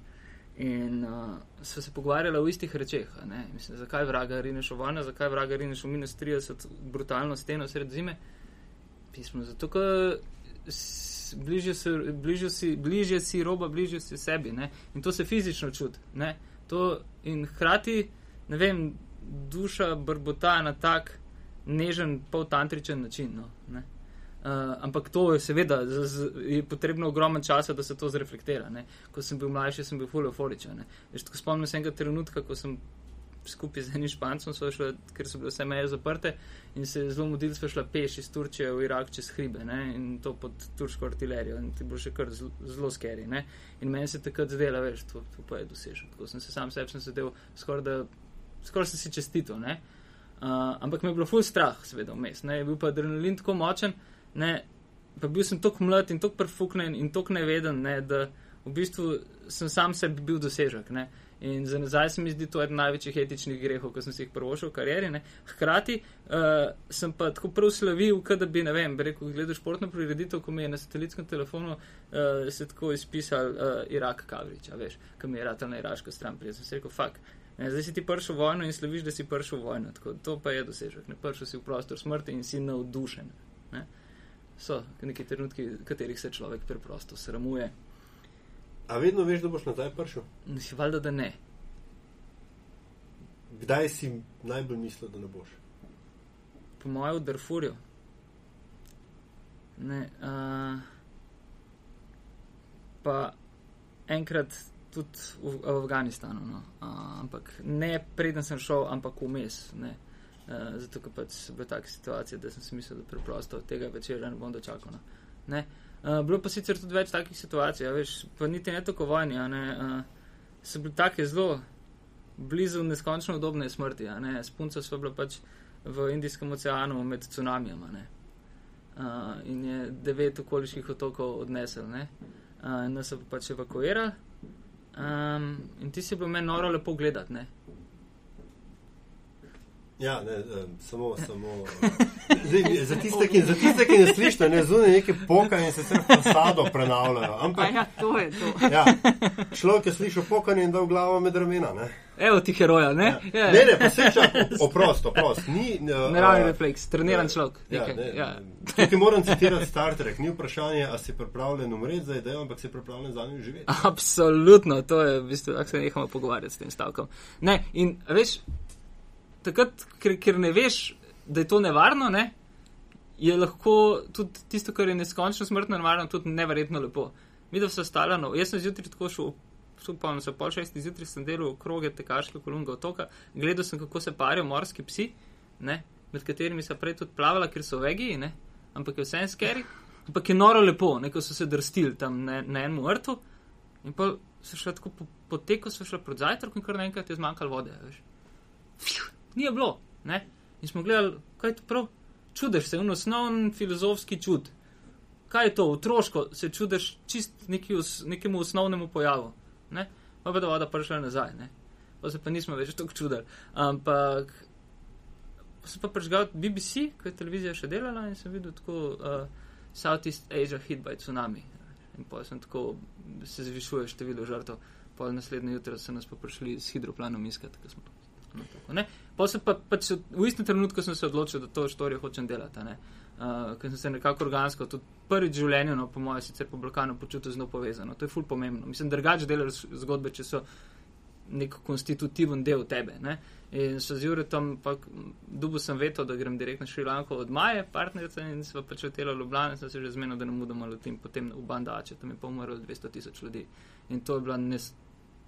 In uh, so se pogovarjali o istih rečeh. Mislim, zakaj vraga rineš v vojno, zakaj vraga rineš v minus 30 brutalno steno sred zime. Pismo, zato, ker bližje, se, bližje, si, bližje si roba, bližje si sebi. Ne? In to se fizično čuti. To In hkrati, ne vem, duša brbota na tak nežen, poltantričen način. No, ne. Uh, ampak to je seveda, z, z, je potrebno ogromno časa, da se to zreflektira. Ne. Ko sem bil mlajši, sem bil tako Spomnim se enega trenutka, ko sem skupaj z enim špancem, so šle, ker so bile vse meje zaprte in se zelo mudili, smo šla peš iz Turčije v Irak čez hribe ne, in to pod turško artilerijo in ti bo še kar zelo skeri. Ne. In meni se takrat zdela, veš, to, to pa je dosežek. Tako sem se sam sebi sem sedel, skoraj da, skoraj sem si čestito. Ne. Uh, ampak me je bilo ful strah, seveda, vmes. Ne. Je bil pa adrenalin tako močen, ne, pa bil sem tako mlad in tako prfuknen in tako neveden, ne, da v bistvu sem sam sebi bil dosežek. Ne. In za nazaj se mi zdi to eden največjih etičnih grehov, ki sem si jih prvošil v karieri. Ne. Hkrati uh, sem pa tako prav slavil, da bi, ne vem, rekel, gledal športno prireditev, ko mi je na satelitskem telefonu uh, se tako izpisal uh, Irak Kavrič, a veš, ki mi je rata na iraško stran. Prej sem si rekel, fuk. Ne, zdaj si ti prišel v vojno in slaviš, da si prišel v vojno. Tako, to pa je dosežek. Ne prišel si v prostor smrti in si navdušen. Ne. So neki trenutki, katerih se človek preprosto sramuje. A vedno veš, da boš nazaj prišel? Si valjda, da ne. Kdaj si najbolj mislil, da ne boš? Po mojem, v Darfurju. Ne, uh, pa enkrat tudi v, v Afganistanu. No. Uh, ampak ne preden sem šel, ampak vmes. Uh, zato, ker pač so bile take situacije, da sem si mislil, da preprosto tega večera ne bom dočakal. No. Ne. Uh, bilo pa sicer tudi več takih situacij, a veš, pa niti ne tako vojni, ne. Uh, so bile take zelo blizu neskončno udobne smrti. ne. S punco so bile pač v Indijskem oceanu med cunamijama. ne. Uh, in je devet okoliških otokov odnesel, ne. Uh, nas so pač evakuirali. Um, in ti si bil meni noro lepo gledati, ne. Ja, ne, eh, samo, [laughs] samo. Zdaj, za, tiste, ki, za tiste, ki ne slišijo, ne zunaj neke pokaje in se vse fasado prenavljajo. A Ampak ja, to je to. ja, človek je slišal pokanje in dal glavo med ramena. Ne, Evo ti heroja, ne? ja. ne, ne pa se čak, oprost, oprost. Ni, uh, Naravni refleks, treniran ja, človek. Ja, ne, ja. Tukaj moram citirati Star Trek. Ni vprašanje, ali si pripravljen umreti za idejo, ampak si pripravljen za njo živeti. Absolutno, to je v bistvu, ako se nehamo pogovarjati s tem stavkom. Ne, in veš, takrat, ker, ker ne veš, da je to nevarno, ne, je lahko tudi tisto, kar je neskončno smrtno nevarno, tudi neverjetno lepo. Videl sem stala, no, jaz sem zjutraj tako šel, upam, se pol šestih zjutraj sem delal kroge tekaške kolunga otoka, gledal sem, kako se parijo morski psi, ne, med katerimi so prej tudi plavala, ker so vegiji, ne, ampak je vse en skeri, ampak je noro lepo, neko so se drstili tam na, na enem vrtu. In pa so šli tako po, potem, ko so šli pred zajtrkom, in kar naenkrat je zmanjkalo vode. Veš. Ni je bilo. Ne? In smo gledali, kaj je to prav. Čudeš se, osnovni filozofski čud. Kaj je to, otroško se čudeš čist neki os, nekemu osnovnemu pojavu. Ne? Pa pa da voda prišla nazaj. Ne? Pa se pa nismo več tako čudili. Ampak sem pa prežgal BBC, ko je televizija še delala in sem videl tako uh, Southeast Asia hit by tsunami. In pa sem tako, se zvišuje število žrtev. Pa naslednje jutro so nas pa prišli s hidroplanom iskati, ker smo no, tako. Pa se pa, pač v istem trenutku sem se odločil, da to štorijo hočem delati. Uh, ker sem se nekako organsko, tudi prvič v življenju, no, po mojem, sicer po Balkanu počutil zelo povezano. To je ful pomembno. Mislim, drugače delajo zgodbe, če so nek konstitutiven del tebe. Ne? In so z Juretom, dubu sem veto, da grem direkt na Šrilanko od Maje, partnerice in sva pač letela v Ljubljane, sem se že zmenil, da ne mudamo letim, potem v Bandače, tam je pa umrlo 200 tisoč ljudi. In to je bila nes,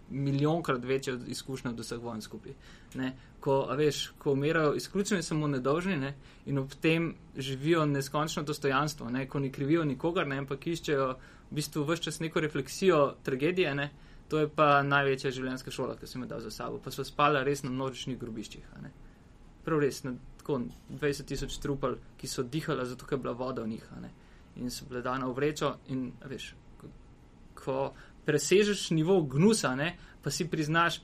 milijonkrat večja izkušnja od vseh vojn skupaj. Ne? Ko, veš, ko umirajo izključno in samo nedolžni ne? in ob tem živijo neskončno dostojanstvo, ne? ko ni krivijo nikogar, ne? ampak iščejo v bistvu vse čas neko refleksijo tragedije. Ne? To je pa največja življenjska šola, ki sem jo dal za sabo. Pa so spala res na množičnih grobiščih. Prav res, na tako 20 tisoč trupel, ki so dihala, zato je bila voda v njih. In so bile dane v vrečo in veš, ko presežeš nivo gnusa, ne, pa si priznaš,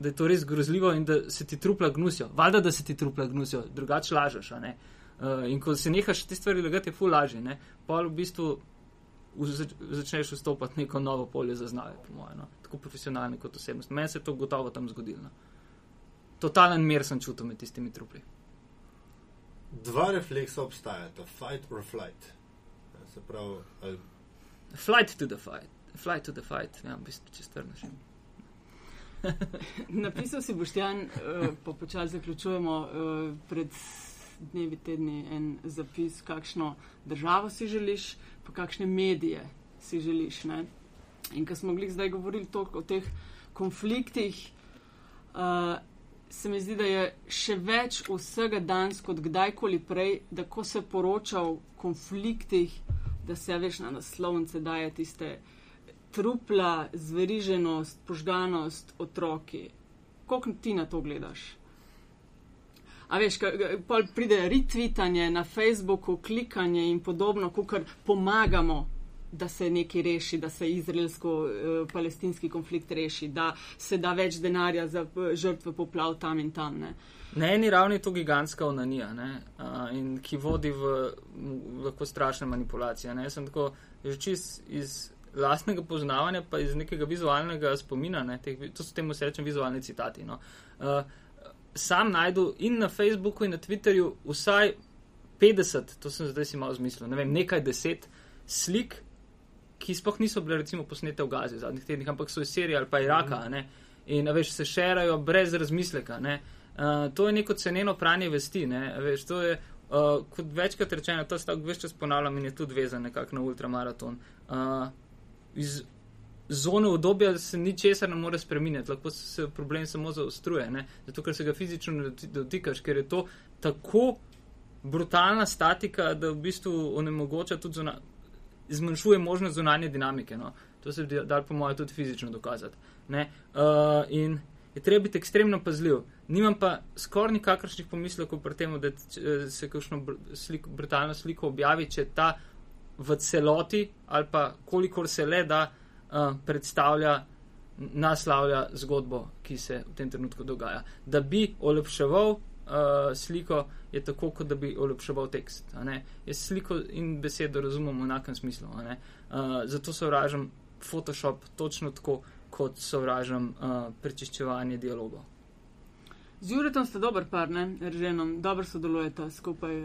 da je to res grozljivo in da se ti trupla gnusijo. Valjda, da se ti trupla gnusijo, drugače lažeš. Uh, in ko se nehaš te stvari lagati, je ful lažje. Pa v bistvu začneš vstopati neko novo polje zaznave, po mojem, no? tako profesionalno kot osebnost. Meni se je to gotovo tam zgodilo. No? Totalen mir sem čutil med tistimi trupli. Dva refleksa obstajata, fight or flight. Se pravi, ali... Flight to the fight. Fly to the fight, ja, v bistvu čisto še. [laughs] Napisal si Boštjan, uh, pa počasi zaključujemo uh, pred dnevi, tedni en zapis, kakšno državo si želiš, pa kakšne medije si želiš. Ne? In ko smo glih zdaj govorili toliko o teh konfliktih, uh, se mi zdi, da je še več vsega danes kot kdajkoli prej, da ko se poroča o konfliktih, da se veš na naslovnice daje tiste trupla, zveriženost, požganost otroki. Kako ti na to gledaš? A veš, pa pride retvitanje na Facebooku, klikanje in podobno, kar pomagamo, da se nekaj reši, da se izraelsko-palestinski konflikt reši, da se da več denarja za žrtve poplav tam in tam. Ne. Na eni ravni je to gigantska onanija, uh, ki vodi v lahko strašne manipulacije. Ne. Jaz sem tako že čist iz lastnega poznavanja, pa iz nekega vizualnega spomina, ne, teh, to so temu rečem vizualni citati. No. Uh, sam najdu in na Facebooku, in na Twitterju vsaj 50, to sem zdaj si malo zmislil, ne vem, nekaj deset slik, ki sploh niso bile recimo posnete v Gazi v zadnjih tednih, ampak so iz Sirije ali pa Iraka. Mm. In veš, se šerajo brez razmisleka. Uh, to je neko ceneno pranje vesti. Veš, to je, uh, kot večkrat rečeno, to se tako več čas ponavljam in je tudi vezano nekako na ultramaraton. Uh, iz zone obdobja se ničesar ne more spremeniti, lahko se problem samo zaostruje, ne? zato ker se ga fizično ne dotikaš, ker je to tako brutalna statika, da v bistvu onemogoča tudi zuna, zmanjšuje možnost zunanje dinamike. No? To se da, po mojem, tudi fizično dokazati. Uh, in je treba biti ekstremno pazljiv. Nimam pa skoraj nikakršnih pomislekov pri tem, da se kakšno sliko, brutalno sliko objavi, če ta v celoti ali pa kolikor se le da uh, predstavlja, naslavlja zgodbo, ki se v tem trenutku dogaja. Da bi olepševal uh, sliko, je tako, kot da bi olepševal tekst. Jaz sliko in besedo razumem v enakem smislu. Uh, zato sovražam Photoshop točno tako, kot sovražam uh, prečiščevanje dialogov. Z Juretom ste dober par, ne, Rženom, dobro sodelujete skupaj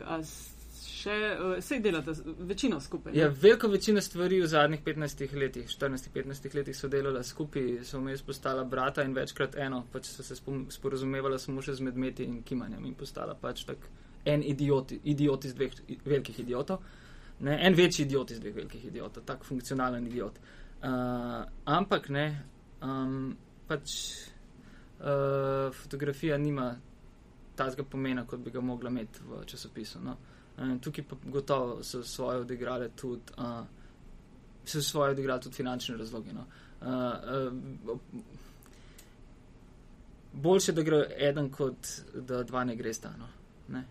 še, uh, vse delate, večino skupaj. Ja, veliko večino stvari v zadnjih 15 letih, 14-15 letih so delala skupaj, so vmes postala brata in večkrat eno, pač so se sporozumevala samo še z medmeti in kimanjem in postala pač tak en idiot, idiot iz dveh velikih idiotov, ne, en večji idiot iz dveh velikih idiotov, tak funkcionalen idiot. Uh, ampak ne, um, pač uh, fotografija nima tazga pomena, kot bi ga mogla imeti v časopisu. No. Uh, tukaj pa gotovo so svoje odigrale tudi uh, so svoje odigrali tudi finančne razloge. No. Uh, uh, boljše, da gre eden, kot da dva ne gre stano. Ne.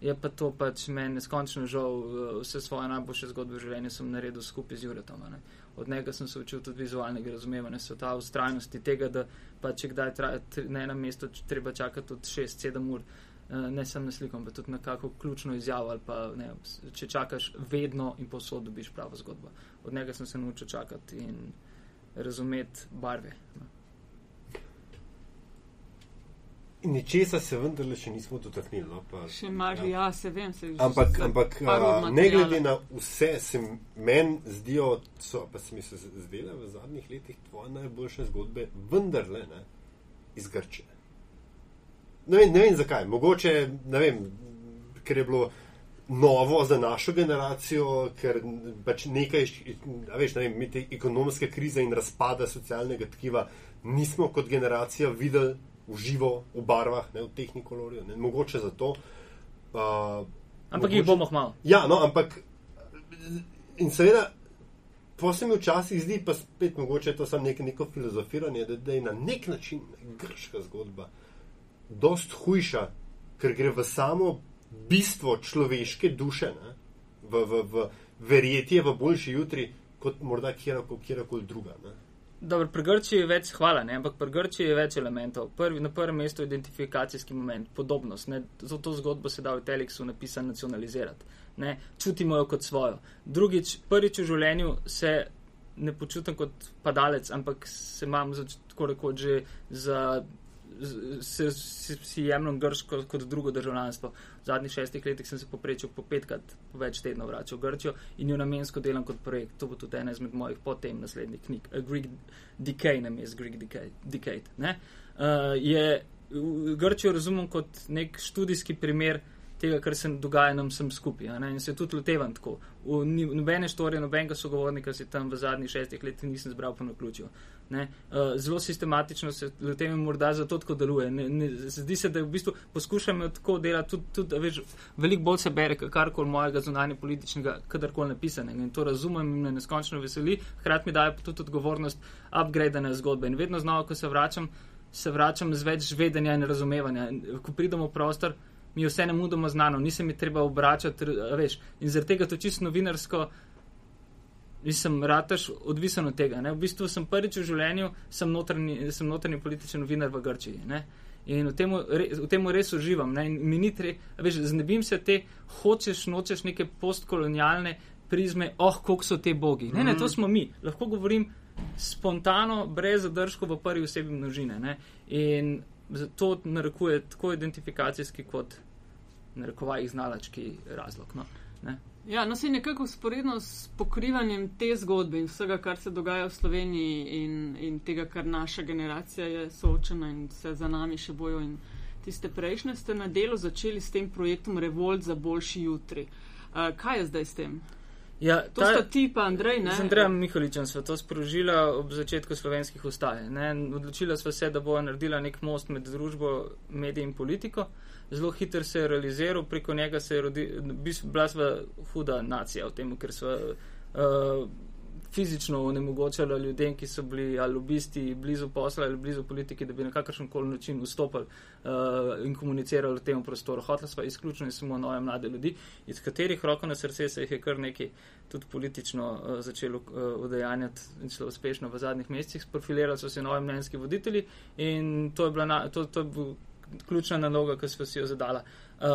Je pa to pač meni neskončno žal, vse svoje najboljše zgodbe v življenju sem naredil skupaj z Juretom. Ne. Od njega sem se učil tudi vizualnega razumevanja sveta, ustrajnosti tega, da pa če kdaj traja na enem mestu, treba čakati od 6-7 ur, ne samo na slikom, pa tudi na kakšno ključno izjavo ali pa ne, če čakaš vedno in posod dobiš pravo zgodbo. Od njega sem se naučil čakati in razumeti barve. No. Ničesar se vendarle še nismo dotaknili. No, pa, Še malo, ja. ja, se vem. Se ampak ampak a, ne glede na vse, se meni zdijo, so, pa se mi se zdele v zadnjih letih tvoje najboljše zgodbe, vendarle ne, iz Grčije. Ne vem, ne vem zakaj, mogoče, ne vem, ker je bilo novo za našo generacijo, ker pač nekaj, veš, ne vem, te ekonomske krize in razpada socialnega tkiva nismo kot generacija videli v živo, v barvah, ne v tehnikolorju, ne mogoče zato. Uh, ampak mogoče, jih bomo malo. Ja, no, ampak in seveda, pa se mi včasih zdi, pa spet mogoče je to samo nek, neko filozofiranje, da, da je na nek način grška zgodba dost hujša, ker gre v samo bistvo človeške duše, ne, v, v, v verjetje v boljši jutri, kot morda kjerkoli druga. Ne. Dobro, pri Grčiji je več hvala, ne? ampak pri Grčiji je več elementov. Prvi, na prvem mestu je identifikacijski moment, podobnost. Ne? Za to zgodbo se da v Teleksu napisati nacionalizirati. Ne? Čutimo jo kot svojo. Drugič, prvič v življenju se ne počutim kot padalec, ampak se imam tako rekoč že za se, si, si jemljem grško kot drugo državljanstvo. V zadnjih šestih letih sem se poprečil po petkrat po več tednov vračal v Grčijo in jo namensko delam kot projekt. To bo tudi ena izmed mojih potem naslednjih knjig. A Greek Decay, nam je Greek Decay. Decay uh, je Grčijo razumem kot nek študijski primer tega, kar se dogaja nam vsem skupaj. In se tudi lotevam tako. V nobene štorije, nobenega sogovornika si tam v zadnjih šestih letih nisem zbral po naključju. Ne? Uh, zelo sistematično se lotevam, morda zato tako deluje. Ne, ne, zdi se, da v bistvu poskušam tako delati, tudi, tudi veš, veliko bolj se bere, karkoli mojega zunanje političnega, kadarkoli napisanega. In to razumem in me neskončno veseli, hkrati mi daje tudi odgovornost upgradene zgodbe. In vedno znova, ko se vračam, se vračam z več vedenja in razumevanja. In, ko pridemo v prostor, mi je vse ne mudoma znano, nisem mi treba obračati, veš. In zaradi tega to čisto novinarsko, nisem rataš odvisen od tega. Ne? V bistvu sem prvič v življenju, sem notrni, sem notrni političen novinar v Grčiji. Ne? In v tem, v tem res uživam. Ne? In mi ni treba, veš, znebim se te, hočeš, nočeš neke postkolonialne prizme, oh, koliko so te bogi. Ne, ne, to mhm. smo mi. Lahko govorim spontano, brez zadržkov v prvi osebi množine. Ne? In to narekuje tako identifikacijski kot narekovaj znalački razlog. No, ja, no se je nekako sporedno s pokrivanjem te zgodbe in vsega, kar se dogaja v Sloveniji in, in tega, kar naša generacija je soočena in se za nami še bojo in tiste prejšnje, ste na delu začeli s tem projektom Revolt za boljši jutri. Uh, kaj je zdaj s tem? Ja, to ta, sta ti pa Andrej, ne? Z Andrejem Mihaličem sva to sprožila ob začetku slovenskih ustaj. Ne? Odločila sva se, da bo naredila nek most med družbo, mediji in politiko. Zelo hitro se je realiziral, preko njega se je rodila, bila sva huda nacija v tem, ker sva uh, fizično onemogočala ljudem, ki so bili ali lobisti blizu posla ali blizu politiki, da bi na kakršen koli način vstopili uh, in komunicirali v tem prostoru. Hotela sva izključno in samo nove mlade ljudi, iz katerih roko na srce se jih je kar nekaj tudi politično uh, začelo uh, udejanjati in celo uspešno v zadnjih mesecih. Profilirali so se novi mnenjski voditelji in to je na, to, to je bil ključna naloga, ki smo si jo zadala. Uh,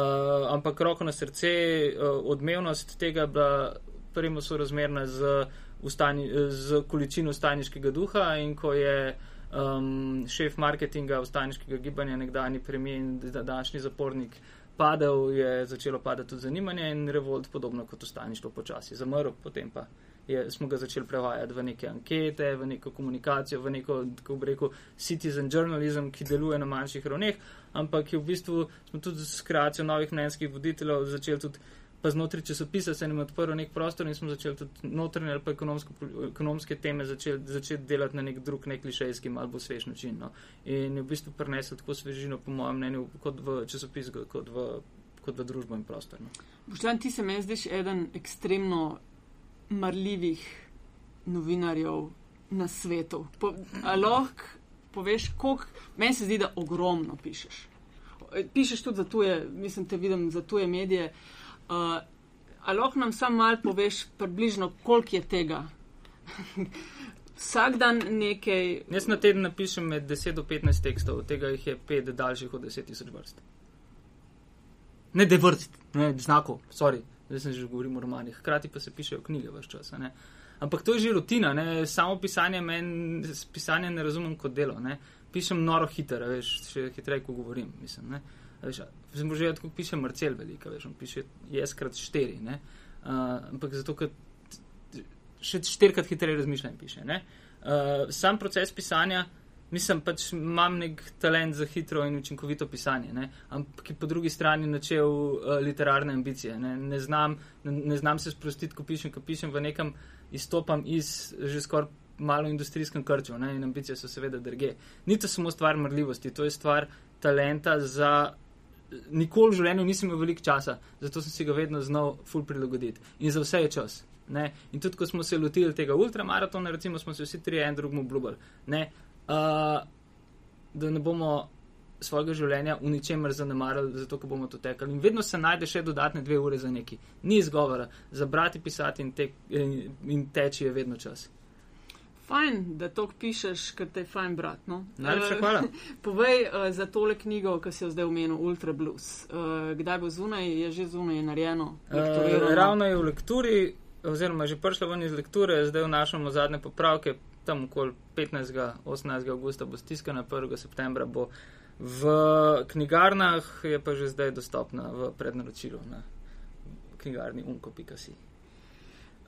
ampak roko na srce, uh, odmevnost tega je bila prvo sorazmerna z ustani, z količino ustajniškega duha in ko je um, šef marketinga ustajniškega gibanja, nekdani premijer in današnji zapornik, padel, je začelo padati tudi zanimanje in revolt, podobno kot ustajništvo, počasi zamrl, potem pa. Je, smo ga začeli prevajati v neke ankete, v neko komunikacijo, v neko, kako bi rekel, citizen journalism, ki deluje na manjših ravneh, ampak je v bistvu smo tudi s kreacijo novih mnenjskih voditeljev začeli tudi pa znotraj časopisa se nam je odprl nek prostor in smo začeli tudi notranje ali pa ekonomske teme začeti začel delati na nek drug, nek klišejski, malo svež način. No. In je v bistvu prinesel tako svežino, po mojem mnenju, kot v časopis, kot v, kot v družbo in prostor. No. Boštjan, ti se meni zdiš eden ekstremno marljivih novinarjev na svetu? Po, lahko poveš, koliko, meni se zdi, da ogromno pišeš. Pišeš tudi za tuje, mislim, te vidim za tuje medije. Uh, a lahko nam sam mal poveš, približno, koliko je tega? [laughs] Vsak dan nekaj. Jaz na teden napišem med 10 do 15 tekstov, od tega jih je 5 daljših od 10 tisoč vrst. Ne, da vrst, ne, znakov, sorry, zdaj sem že govoril o romanih, hkrati pa se pišejo knjige vse čas. Ne. Ampak to je že rutina, ne. samo pisanje meni, pisanje ne razumem kot delo. Ne. Pišem noro hitro, veš, še hitreje, ko govorim. Mislim, ne. Veš, sem že tako piše Marcel velika, veš, on piše jaz krat štiri, ne. Uh, ampak zato, ker še štirikrat hitreje razmišljam, piše. Uh, sam proces pisanja, mislim, pač imam nek talent za hitro in učinkovito pisanje, ne? ampak po drugi strani načel uh, literarne ambicije. Ne, ne, znam, ne, ne znam se sprostiti, ko pišem, ko pišem v nekem izstopam iz že skoraj malo industrijskem krču ne? in ambicije so seveda druge. Ni to samo stvar mrljivosti, to je stvar talenta za. Nikoli v življenju nisem imel veliko časa, zato sem si ga vedno znal ful prilagoditi. In za vse je čas. Ne? In tudi, ko smo se lotili tega ultramaratona, recimo, smo se vsi tri en drugemu obljubili uh, da ne bomo svojega življenja v ničemer zanemarili, zato ker bomo to tekali. In vedno se najde še dodatne dve ure za neki. Ni izgovora, za brati, pisati in, te, in, in teči je vedno čas. Fajn, da to pišeš, ker te je fajn brat. No? Najlepša hvala. [laughs] Povej uh, za tole knjigo, ki si jo zdaj omenil, Ultra Blues. Uh, kdaj bo zunaj, je že zunaj, je narejeno? Uh, ravno je v lekturi, oziroma že prišla ven iz lekture, zdaj vnašamo zadnje popravke, tam okoli 15. 18. augusta bo stiskana, 1. septembra bo v knjigarnah, je pa že zdaj dostopna v prednaročilu na knjigarni umko.si.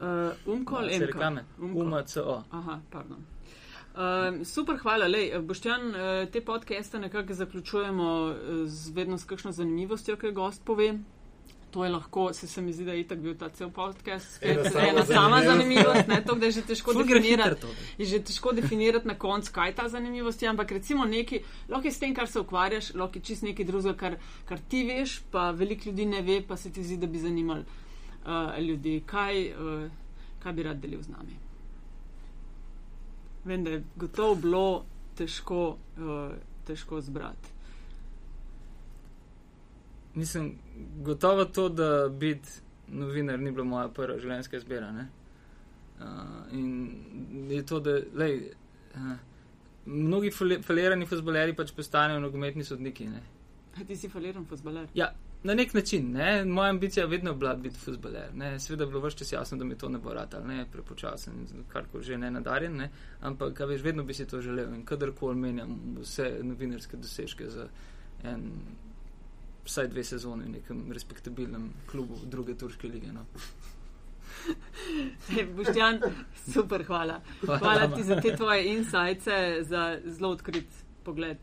Uh, umko ali no, reklame? UMCO. Aha, pardon. Uh, super, hvala. Lej, Boštjan, uh, te podcaste nekako zaključujemo z vedno s kakšno zanimivostjo, ki jo gost pove to je lahko, se, se mi zdi, da je itak bil ta cel podcast, ki je ena sama zanimivost, ne, to, da je že težko definirati. Je že težko definirati na koncu, kaj ta zanimivost, je, ampak recimo neki, lahko je s tem, kar se ukvarjaš, lahko je čist nekaj drugega, kar, kar ti veš, pa veliko ljudi ne ve, pa se ti zdi, da bi zanimali uh, ljudi. Kaj, uh, kaj bi rad delil z nami? Vem, da je gotovo bilo težko, uh, težko zbrati. Mislim, gotovo to, da biti novinar ni bila moja prva življenjska izbira. Uh, in je to, da lej, uh, mnogi falirani fuzbaleri pač postanejo nogometni sodniki. Ne. Ti si faliran fuzbaler? Ja, na nek način. Ne. Moja ambicija je vedno bila biti fuzbaler. Sveda je bilo vršče jasno, da mi to ne bo rad ali ne, prepočasen, karkoli že ne nadarjen, ne. ampak veš, vedno bi si to želel in kadarkoli menjam vse novinarske dosežke za en vsaj dve sezoni v nekem respektabilnem klubu druge turške lige. No. Hey, Boštjan, super, hvala. Hvala, hvala ti za te tvoje insights, za zelo odkrit pogled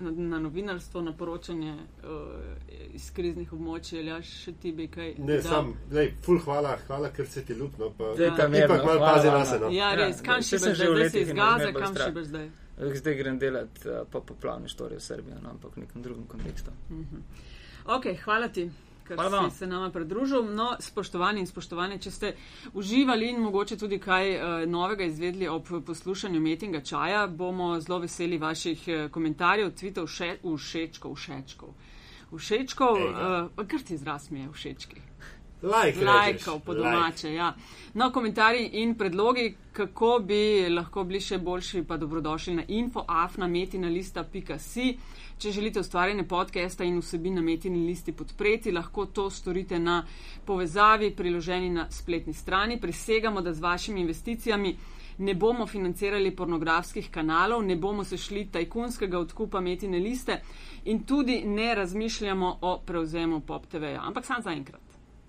na, na novinarstvo, na poročanje uh, iz kriznih območij. Ja, še ti bi kaj. Ne, da. sam, lej, ful hvala, hvala, ker se ti ljubno. Pa, ja. Ipak malo pazi na se. No. Ja, res, ja, kam še boš zdaj, zdaj se izgaze, kam še boš zdaj. Zdaj grem delati uh, po poplavni štoriji v Srbiji, no, ampak v nekem drugem kontekstu. Uh mhm. -huh. Ok, hvala ti. Hvala si se nama pridružil. No, spoštovani in spoštovane, če ste uživali in mogoče tudi kaj uh, novega izvedli ob poslušanju metinga čaja, bomo zelo veseli vaših uh, komentarjev, tvitev, všečkov, všečkov. Všečkov, uh, kar ti izraz mi je všečki. Like, Lajkov po domače. Like. Ja. No, komentarji in predlogi, kako bi lahko bili še boljši, pa dobrodošli na infoafnametina.si. Če želite ustvarjanje podcasta in vsebin na metini listi podpreti, lahko to storite na povezavi priloženi na spletni strani. Prisegamo, da z vašimi investicijami ne bomo financirali pornografskih kanalov, ne bomo se šli tajkunskega odkupa metine liste in tudi ne razmišljamo o prevzemu pop TV-ja. Ampak sam zaenkrat.